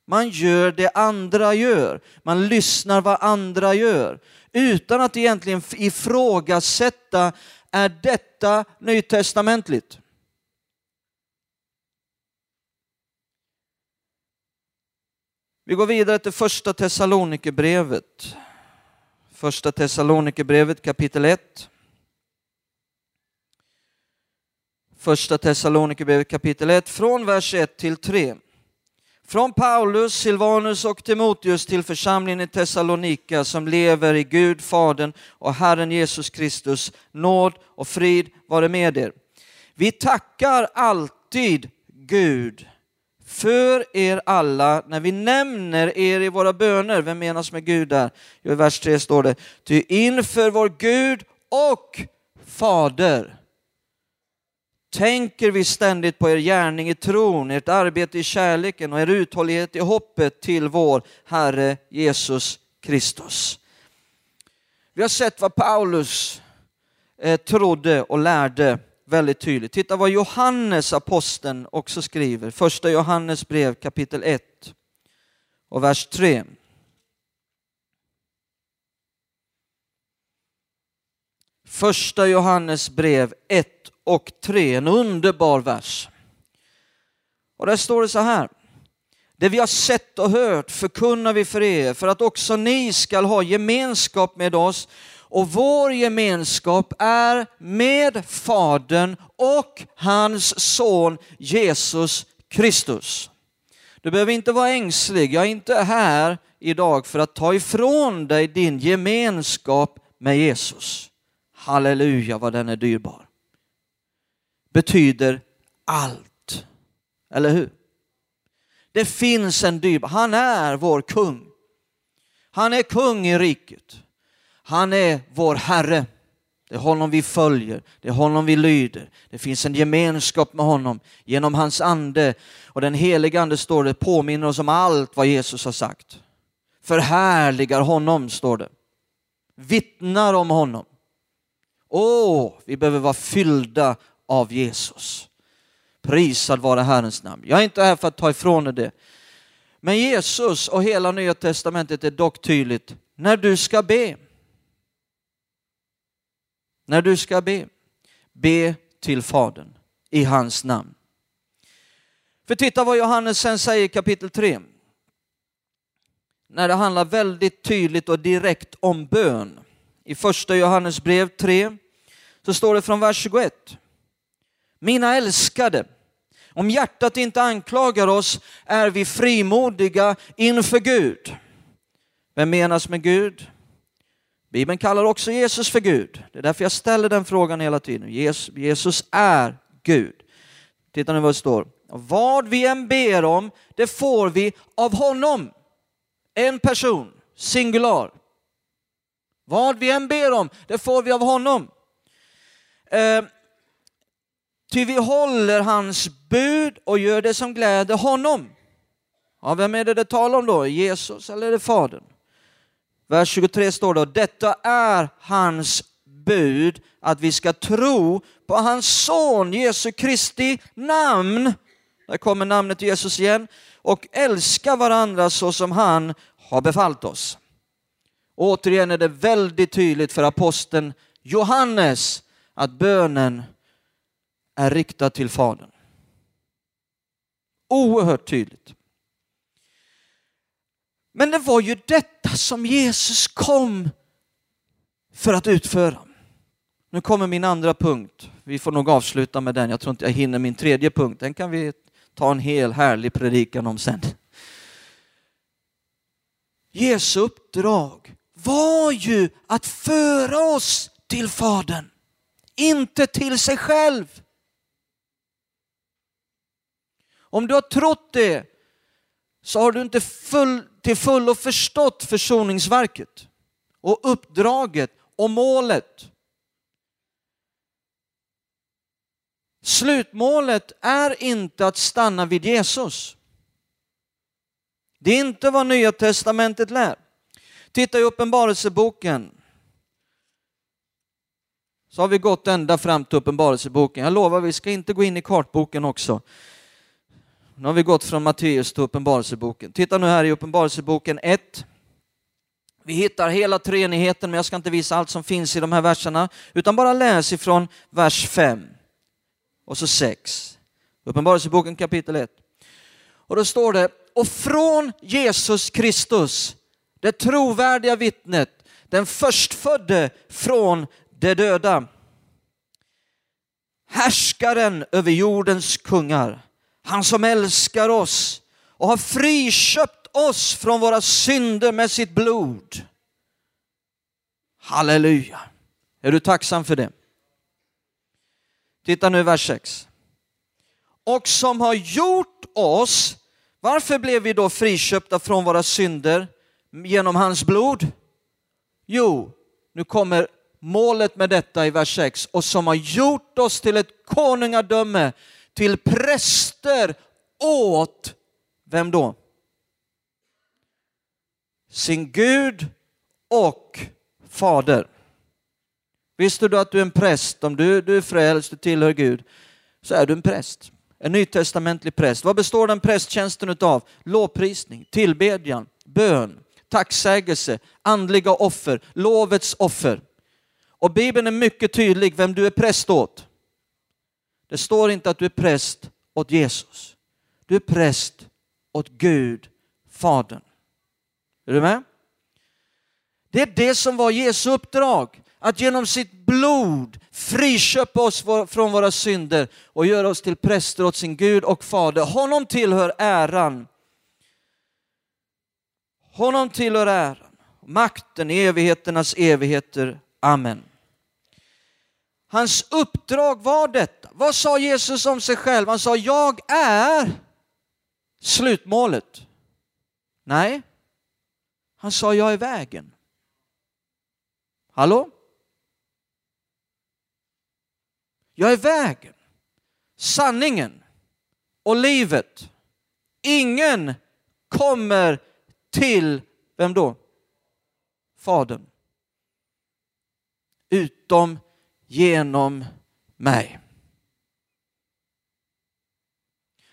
Man gör det andra gör. Man lyssnar vad andra gör utan att egentligen ifrågasätta, är detta nytestamentligt? Vi går vidare till första Thessalonikerbrevet. Första Thessalonikerbrevet kapitel 1. Första Thessalonikerbrevet kapitel 1 från vers 1 till 3. Från Paulus, Silvanus och Timoteus till församlingen i Thessalonika som lever i Gud, Fadern och Herren Jesus Kristus. Nåd och frid vare med er. Vi tackar alltid Gud för er alla när vi nämner er i våra böner. Vem menas med Gud där? I vers 3 står det, ty inför vår Gud och Fader tänker vi ständigt på er gärning i tron, ert arbete i kärleken och er uthållighet i hoppet till vår Herre Jesus Kristus. Vi har sett vad Paulus eh, trodde och lärde väldigt tydligt. Titta vad Johannes aposteln också skriver. Första Johannes brev kapitel 1 och vers 3. Första Johannes brev 1 och 3, en underbar vers. Och där står det så här. Det vi har sett och hört förkunnar vi för er för att också ni skall ha gemenskap med oss och vår gemenskap är med Fadern och hans son Jesus Kristus. Du behöver inte vara ängslig, jag är inte här idag för att ta ifrån dig din gemenskap med Jesus. Halleluja vad den är dyrbar. Betyder allt. Eller hur? Det finns en dyrbar, han är vår kung. Han är kung i riket. Han är vår Herre. Det är honom vi följer, det är honom vi lyder. Det finns en gemenskap med honom genom hans ande. Och den heliga ande står det påminner oss om allt vad Jesus har sagt. Förhärligar honom, står det. Vittnar om honom. Åh, vi behöver vara fyllda av Jesus. Prisad vare Herrens namn. Jag är inte här för att ta ifrån er det. Men Jesus och hela Nya Testamentet är dock tydligt. När du ska be, när du ska be, be till Fadern i hans namn. För titta vad Johannes sen säger i kapitel 3. När det handlar väldigt tydligt och direkt om bön. I första Johannes brev 3 så står det från vers 21. Mina älskade, om hjärtat inte anklagar oss är vi frimodiga inför Gud. Vem menas med Gud? Bibeln kallar också Jesus för Gud. Det är därför jag ställer den frågan hela tiden. Jesus är Gud. Titta nu vad det står. Vad vi än ber om, det får vi av honom. En person, singular. Vad vi än ber om, det får vi av honom. Eh, ty vi håller hans bud och gör det som gläder honom. Ja, vem är det det talar om då? Jesus eller är det Fadern? Vers 23 står det, detta är hans bud att vi ska tro på hans son Jesu Kristi namn. Där kommer namnet Jesus igen. Och älska varandra så som han har befallt oss. Återigen är det väldigt tydligt för aposteln Johannes att bönen är riktad till Fadern. Oerhört tydligt. Men det var ju detta som Jesus kom för att utföra. Nu kommer min andra punkt. Vi får nog avsluta med den. Jag tror inte jag hinner min tredje punkt. Den kan vi ta en hel härlig predikan om sen. Jesu uppdrag var ju att föra oss till Fadern, inte till sig själv. Om du har trott det så har du inte full, till fullo förstått försoningsverket och uppdraget och målet. Slutmålet är inte att stanna vid Jesus. Det är inte vad Nya Testamentet lär. Titta i Uppenbarelseboken. Så har vi gått ända fram till Uppenbarelseboken. Jag lovar, vi ska inte gå in i kartboken också. Nu har vi gått från Matteus till Uppenbarelseboken. Titta nu här i Uppenbarelseboken 1. Vi hittar hela treenigheten, men jag ska inte visa allt som finns i de här verserna, utan bara läs ifrån vers 5 och så 6. Uppenbarelseboken kapitel 1. Och då står det, och från Jesus Kristus, det trovärdiga vittnet, den förstfödde från de döda, härskaren över jordens kungar, han som älskar oss och har friköpt oss från våra synder med sitt blod. Halleluja. Är du tacksam för det? Titta nu vers 6. Och som har gjort oss, varför blev vi då friköpta från våra synder genom hans blod? Jo, nu kommer målet med detta i vers 6. Och som har gjort oss till ett konungadöme, till präster åt, vem då? Sin Gud och Fader. Visste du att du är en präst? Om du, du är frälst, du tillhör Gud, så är du en präst. En nytestamentlig präst. Vad består den prästtjänsten utav? Lovprisning, tillbedjan, bön, tacksägelse, andliga offer, lovets offer. Och Bibeln är mycket tydlig vem du är präst åt. Det står inte att du är präst åt Jesus. Du är präst åt Gud, Fadern. Är du med? Det är det som var Jesu uppdrag att genom sitt blod friköpa oss från våra synder och göra oss till präster åt sin Gud och Fader. Honom tillhör äran. Honom tillhör äran, makten i evigheternas evigheter. Amen. Hans uppdrag var detta. Vad sa Jesus om sig själv? Han sa, jag är slutmålet. Nej, han sa, jag är vägen. Hallå? Jag är vägen, sanningen och livet. Ingen kommer till, vem då? Fadern. Utom genom mig.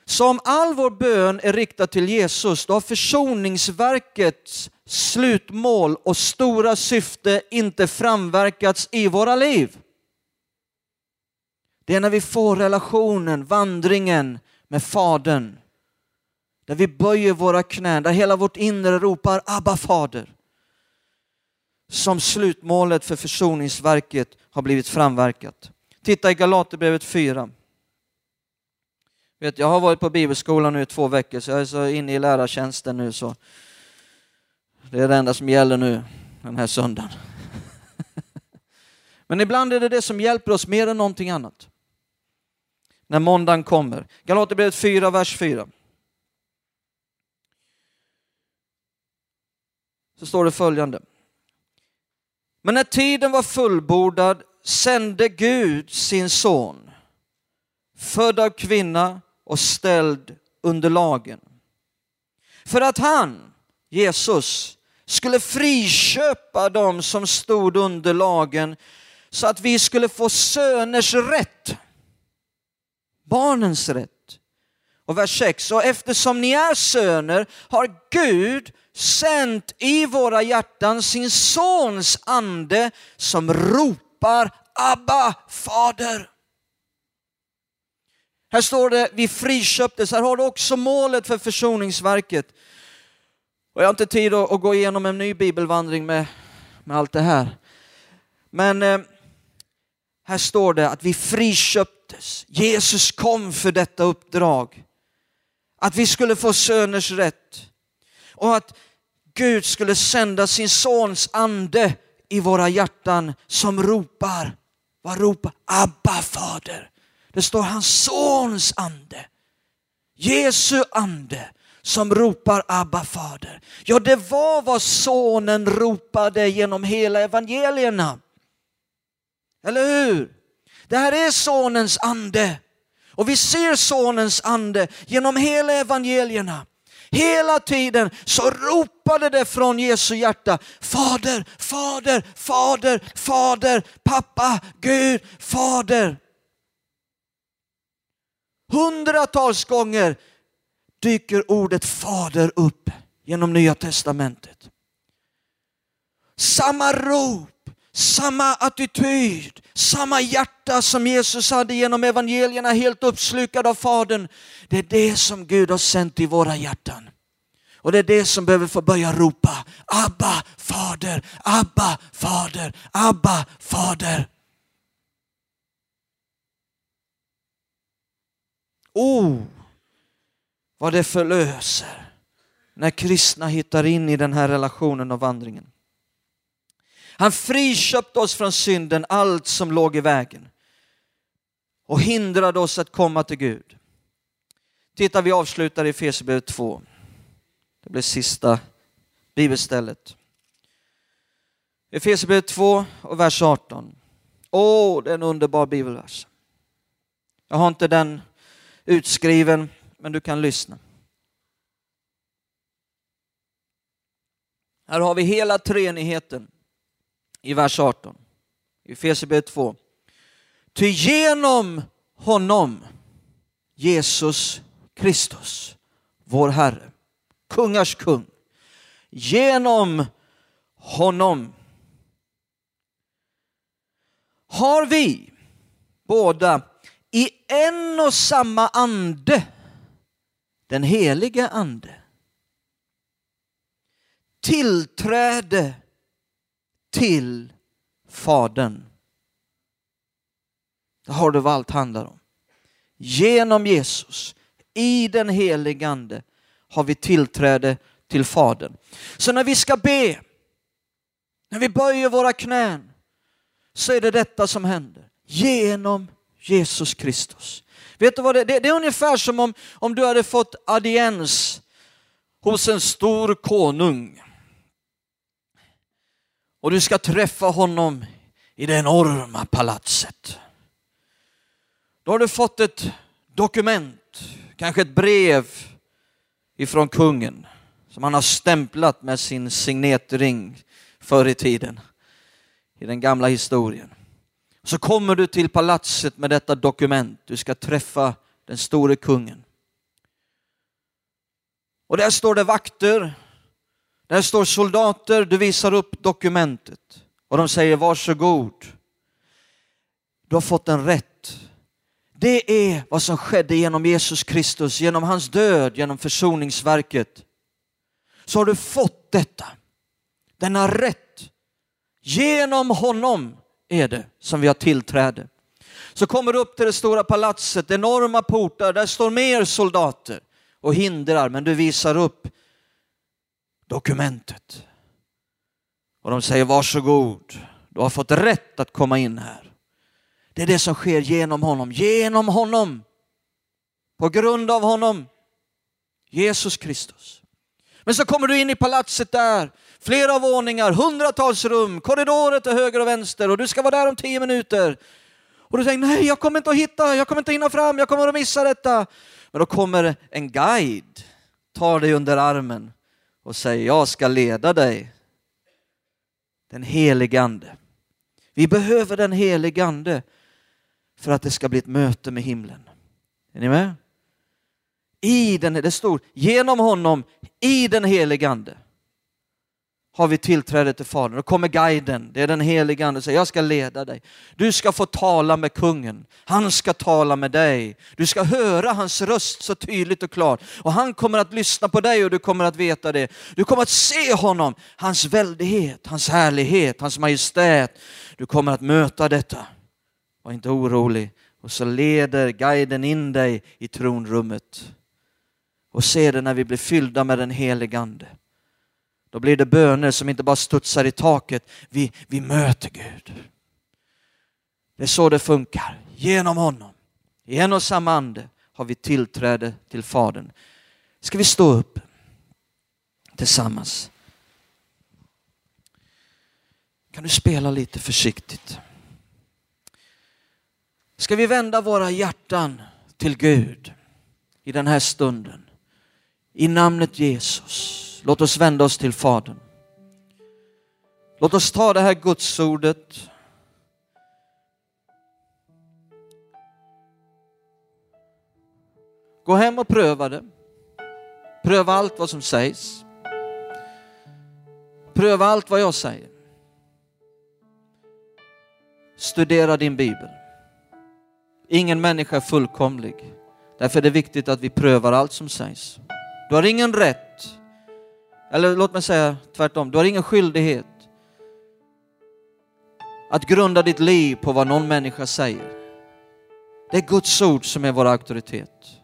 Så om all vår bön är riktad till Jesus, då har försoningsverkets slutmål och stora syfte inte framverkats i våra liv. Det är när vi får relationen, vandringen med Fadern. Där vi böjer våra knän, där hela vårt inre ropar Abba fader. Som slutmålet för försoningsverket har blivit framverkat. Titta i Galaterbrevet 4. Vet, jag har varit på bibelskolan nu i två veckor så jag är så inne i lärartjänsten nu så det är det enda som gäller nu den här söndagen. Men ibland är det det som hjälper oss mer än någonting annat när måndagen kommer. Galaterbrevet 4, vers 4. Så står det följande. Men när tiden var fullbordad sände Gud sin son, född av kvinna och ställd under lagen. För att han, Jesus, skulle friköpa dem som stod under lagen så att vi skulle få söners rätt barnens rätt. Och vers 6, och eftersom ni är söner har Gud sänt i våra hjärtan sin sons ande som ropar Abba, fader. Här står det, vi friköptes, här har du också målet för försoningsverket. Och jag har inte tid att, att gå igenom en ny bibelvandring med, med allt det här. Men eh, här står det att vi friköptes. Jesus kom för detta uppdrag. Att vi skulle få söners rätt. Och att Gud skulle sända sin sons ande i våra hjärtan som ropar, vad ropar? Abba fader. Det står hans sons ande. Jesu ande som ropar Abba fader. Ja, det var vad sonen ropade genom hela evangelierna. Eller hur? Det här är sonens ande. Och vi ser sonens ande genom hela evangelierna. Hela tiden så ropade det från Jesu hjärta, Fader, Fader, Fader, Fader, pappa, Gud, Fader. Hundratals gånger dyker ordet Fader upp genom Nya Testamentet. Samma rop, samma attityd, samma hjärta som Jesus hade genom evangelierna helt uppslukad av Fadern. Det är det som Gud har sänt i våra hjärtan. Och det är det som behöver få börja ropa Abba Fader, Abba Fader, Abba Fader. Oh, vad det förlöser när kristna hittar in i den här relationen och vandringen. Han friköpte oss från synden, allt som låg i vägen och hindrade oss att komma till Gud. Titta, vi avslutar i Efesierbrevet 2. Det blir sista bibelstället. Efesierbrevet 2 och vers 18. Åh, oh, det är en underbar bibelvers. Jag har inte den utskriven, men du kan lyssna. Här har vi hela treenigheten i vers 18. I Efesierbrevet 2. Ty genom honom, Jesus Kristus, vår Herre, kungars kung, genom honom har vi båda i en och samma ande, den helige ande, tillträde till Fadern. Det har du vad allt handlar om. Genom Jesus, i den helige Ande, har vi tillträde till Fadern. Så när vi ska be, när vi böjer våra knän, så är det detta som händer. Genom Jesus Kristus. Vet du vad det är? Det är ungefär som om, om du hade fått audiens hos en stor konung. Och du ska träffa honom i det enorma palatset. Då har du fått ett dokument, kanske ett brev ifrån kungen som han har stämplat med sin signetring förr i tiden i den gamla historien. Så kommer du till palatset med detta dokument. Du ska träffa den store kungen. Och där står det vakter, där står soldater, du visar upp dokumentet och de säger varsågod. Du har fått en rätt. Det är vad som skedde genom Jesus Kristus, genom hans död, genom försoningsverket. Så har du fått detta, denna rätt. Genom honom är det som vi har tillträde. Så kommer du upp till det stora palatset, enorma portar, där står mer soldater och hindrar, men du visar upp dokumentet. Och de säger varsågod, du har fått rätt att komma in här. Det är det som sker genom honom, genom honom, på grund av honom, Jesus Kristus. Men så kommer du in i palatset där, flera våningar, hundratals rum, korridorer till höger och vänster och du ska vara där om tio minuter. Och du tänker, nej jag kommer inte att hitta, jag kommer inte hinna fram, jag kommer att missa detta. Men då kommer en guide, tar dig under armen och säger, jag ska leda dig. Den helige Ande. Vi behöver den helige Ande för att det ska bli ett möte med himlen. Är ni med? I den, det står genom honom, i den helige Ande har vi tillträde till Fadern. Då kommer guiden, det är den heliga Ande, och säger jag ska leda dig. Du ska få tala med kungen, han ska tala med dig. Du ska höra hans röst så tydligt och klart. Och han kommer att lyssna på dig och du kommer att veta det. Du kommer att se honom, hans väldighet, hans härlighet, hans majestät. Du kommer att möta detta. Var inte orolig. Och så leder guiden in dig i tronrummet. Och se det när vi blir fyllda med den helige Ande. Då blir det böner som inte bara studsar i taket. Vi, vi möter Gud. Det är så det funkar. Genom honom, i en och samma ande, har vi tillträde till Fadern. Ska vi stå upp tillsammans? Kan du spela lite försiktigt? Ska vi vända våra hjärtan till Gud i den här stunden? I namnet Jesus. Låt oss vända oss till Fadern. Låt oss ta det här gudsordet Gå hem och pröva det. Pröva allt vad som sägs. Pröva allt vad jag säger. Studera din bibel. Ingen människa är fullkomlig. Därför är det viktigt att vi prövar allt som sägs. Du har ingen rätt eller låt mig säga tvärtom, du har ingen skyldighet att grunda ditt liv på vad någon människa säger. Det är Guds ord som är vår auktoritet.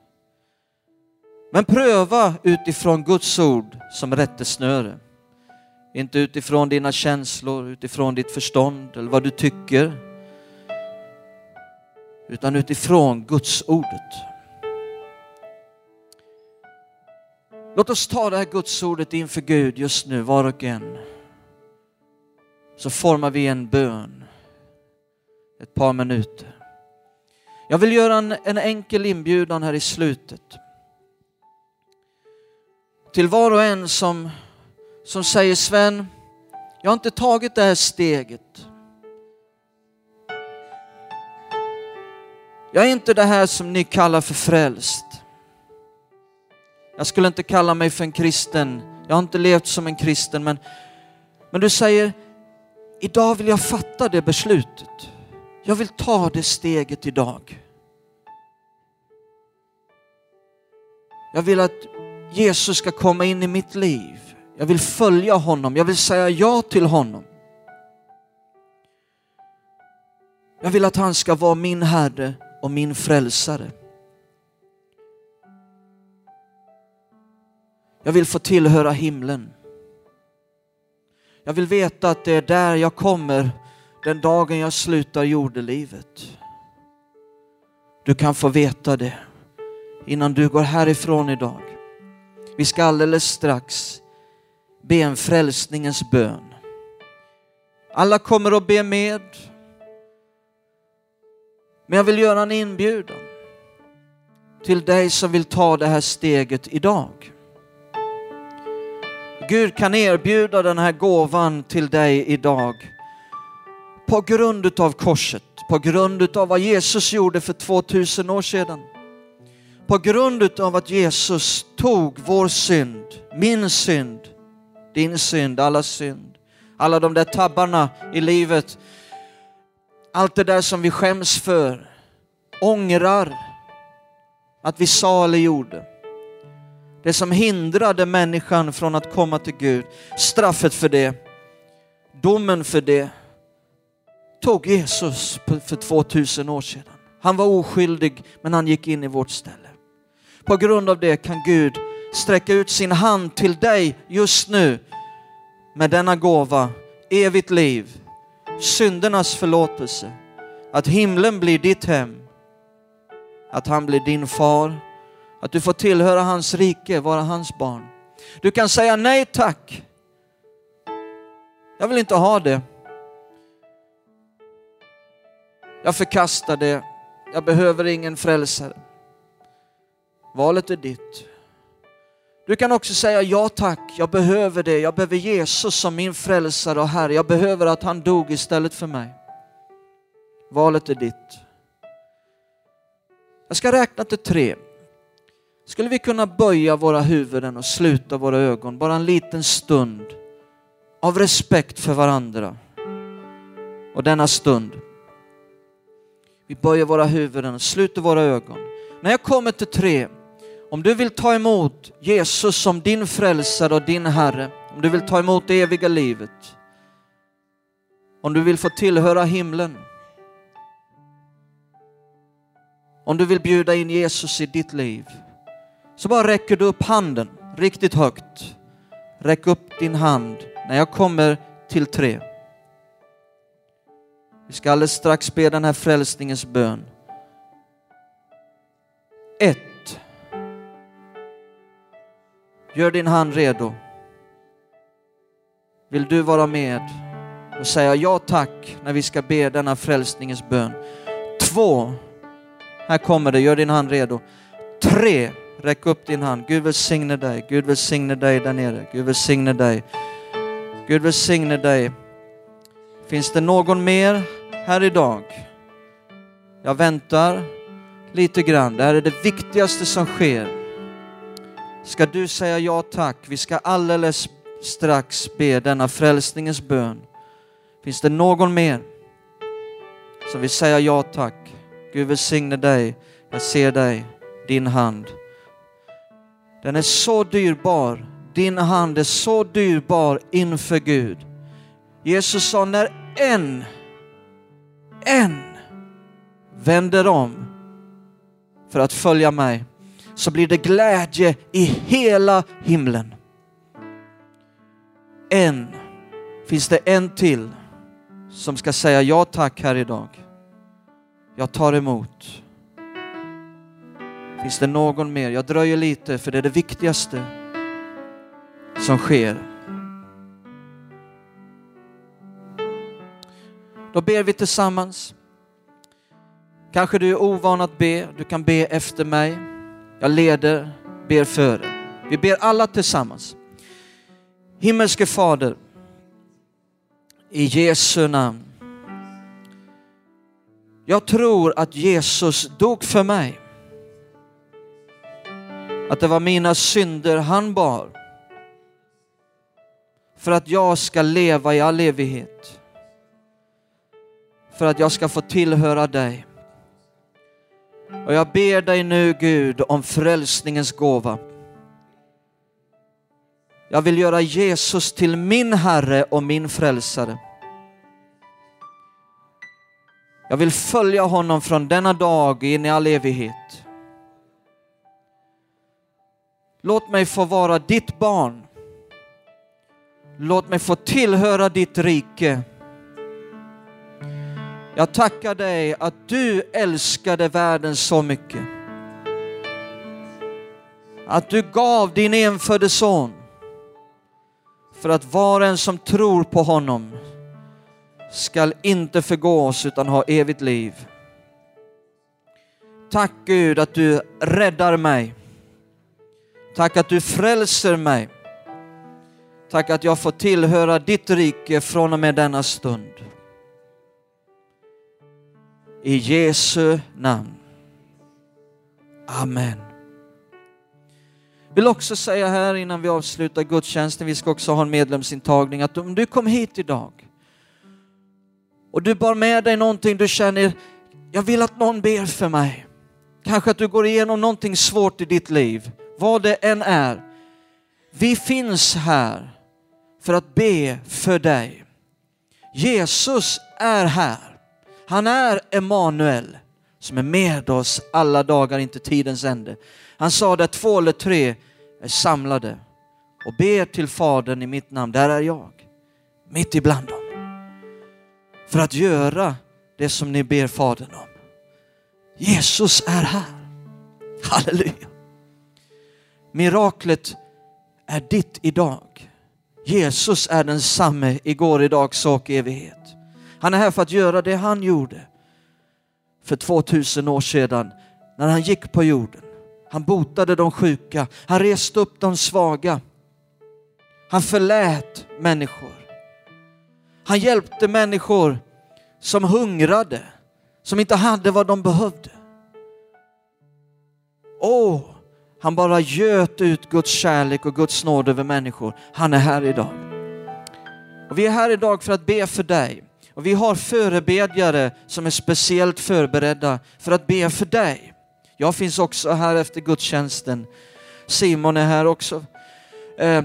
Men pröva utifrån Guds ord som rättesnöre. Inte utifrån dina känslor, utifrån ditt förstånd eller vad du tycker. Utan utifrån Guds ordet. Låt oss ta det här gudsordet inför Gud just nu, var och en. Så formar vi en bön, ett par minuter. Jag vill göra en, en enkel inbjudan här i slutet. Till var och en som, som säger Sven, jag har inte tagit det här steget. Jag är inte det här som ni kallar för frälst. Jag skulle inte kalla mig för en kristen. Jag har inte levt som en kristen, men, men du säger, idag vill jag fatta det beslutet. Jag vill ta det steget idag. Jag vill att Jesus ska komma in i mitt liv. Jag vill följa honom. Jag vill säga ja till honom. Jag vill att han ska vara min Herre och min frälsare. Jag vill få tillhöra himlen. Jag vill veta att det är där jag kommer den dagen jag slutar jordelivet. Du kan få veta det innan du går härifrån idag. Vi ska alldeles strax be en frälsningens bön. Alla kommer att be med. Men jag vill göra en inbjudan till dig som vill ta det här steget idag. Gud kan erbjuda den här gåvan till dig idag på grund av korset, på grund av vad Jesus gjorde för 2000 år sedan. På grund av att Jesus tog vår synd, min synd, din synd, allas synd. Alla de där tabbarna i livet. Allt det där som vi skäms för, ångrar att vi sa eller gjorde. Det som hindrade människan från att komma till Gud, straffet för det, domen för det, tog Jesus för 2000 år sedan. Han var oskyldig, men han gick in i vårt ställe. På grund av det kan Gud sträcka ut sin hand till dig just nu med denna gåva, evigt liv, syndernas förlåtelse, att himlen blir ditt hem, att han blir din far, att du får tillhöra hans rike, vara hans barn. Du kan säga nej tack. Jag vill inte ha det. Jag förkastar det. Jag behöver ingen frälsare. Valet är ditt. Du kan också säga ja tack, jag behöver det. Jag behöver Jesus som min frälsare och Herre. Jag behöver att han dog istället för mig. Valet är ditt. Jag ska räkna till tre. Skulle vi kunna böja våra huvuden och sluta våra ögon bara en liten stund av respekt för varandra och denna stund. Vi böjer våra huvuden och sluter våra ögon. När jag kommer till tre, om du vill ta emot Jesus som din frälsare och din Herre, om du vill ta emot det eviga livet, om du vill få tillhöra himlen, om du vill bjuda in Jesus i ditt liv, så bara räcker du upp handen riktigt högt. Räck upp din hand när jag kommer till tre. Vi ska alldeles strax be den här frälsningens bön. Ett. Gör din hand redo. Vill du vara med och säga ja tack när vi ska be denna frälsningens bön? Två. Här kommer det, gör din hand redo. Tre. Räck upp din hand. Gud välsigne dig. Gud välsigne dig där nere. Gud välsigne dig. Gud välsigne dig. Finns det någon mer här idag? Jag väntar lite grann. Det här är det viktigaste som sker. Ska du säga ja tack? Vi ska alldeles strax be denna frälsningens bön. Finns det någon mer som vill säga ja tack? Gud välsigne dig. Jag ser dig, din hand. Den är så dyrbar. Din hand är så dyrbar inför Gud. Jesus sa när en, en vänder om för att följa mig så blir det glädje i hela himlen. En, finns det en till som ska säga ja tack här idag. Jag tar emot. Finns det någon mer? Jag dröjer lite för det är det viktigaste som sker. Då ber vi tillsammans. Kanske du är ovan att be, du kan be efter mig. Jag leder, ber före. Vi ber alla tillsammans. Himmelske Fader, i Jesu namn. Jag tror att Jesus dog för mig. Att det var mina synder han bar. För att jag ska leva i all evighet. För att jag ska få tillhöra dig. Och jag ber dig nu Gud om frälsningens gåva. Jag vill göra Jesus till min Herre och min frälsare. Jag vill följa honom från denna dag in i all evighet. Låt mig få vara ditt barn. Låt mig få tillhöra ditt rike. Jag tackar dig att du älskade världen så mycket. Att du gav din enfödde son för att var och en som tror på honom skall inte förgås utan ha evigt liv. Tack Gud att du räddar mig. Tack att du frälser mig. Tack att jag får tillhöra ditt rike från och med denna stund. I Jesu namn. Amen. Vill också säga här innan vi avslutar gudstjänsten, vi ska också ha en medlemsintagning, att om du kom hit idag och du bar med dig någonting du känner, jag vill att någon ber för mig. Kanske att du går igenom någonting svårt i ditt liv, vad det än är. Vi finns här för att be för dig. Jesus är här. Han är Emanuel som är med oss alla dagar inte tidens ände. Han sa där två eller tre är samlade och ber till Fadern i mitt namn, där är jag, mitt ibland dem. För att göra det som ni ber Fadern om. Jesus är här. Halleluja. Miraklet är ditt idag. Jesus är densamme igår, idag, sak, och evighet. Han är här för att göra det han gjorde för 2000 år sedan när han gick på jorden. Han botade de sjuka, han reste upp de svaga. Han förlät människor. Han hjälpte människor som hungrade, som inte hade vad de behövde. Åh, han bara göt ut Guds kärlek och Guds nåd över människor. Han är här idag. Och vi är här idag för att be för dig. Och vi har förebedjare som är speciellt förberedda för att be för dig. Jag finns också här efter gudstjänsten. Simon är här också eh,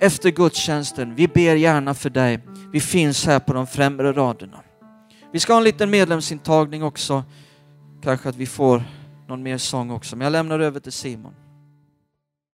efter gudstjänsten. Vi ber gärna för dig. Vi finns här på de främre raderna. Vi ska ha en liten medlemsintagning också. Kanske att vi får någon mer sång också, men jag lämnar över till Simon.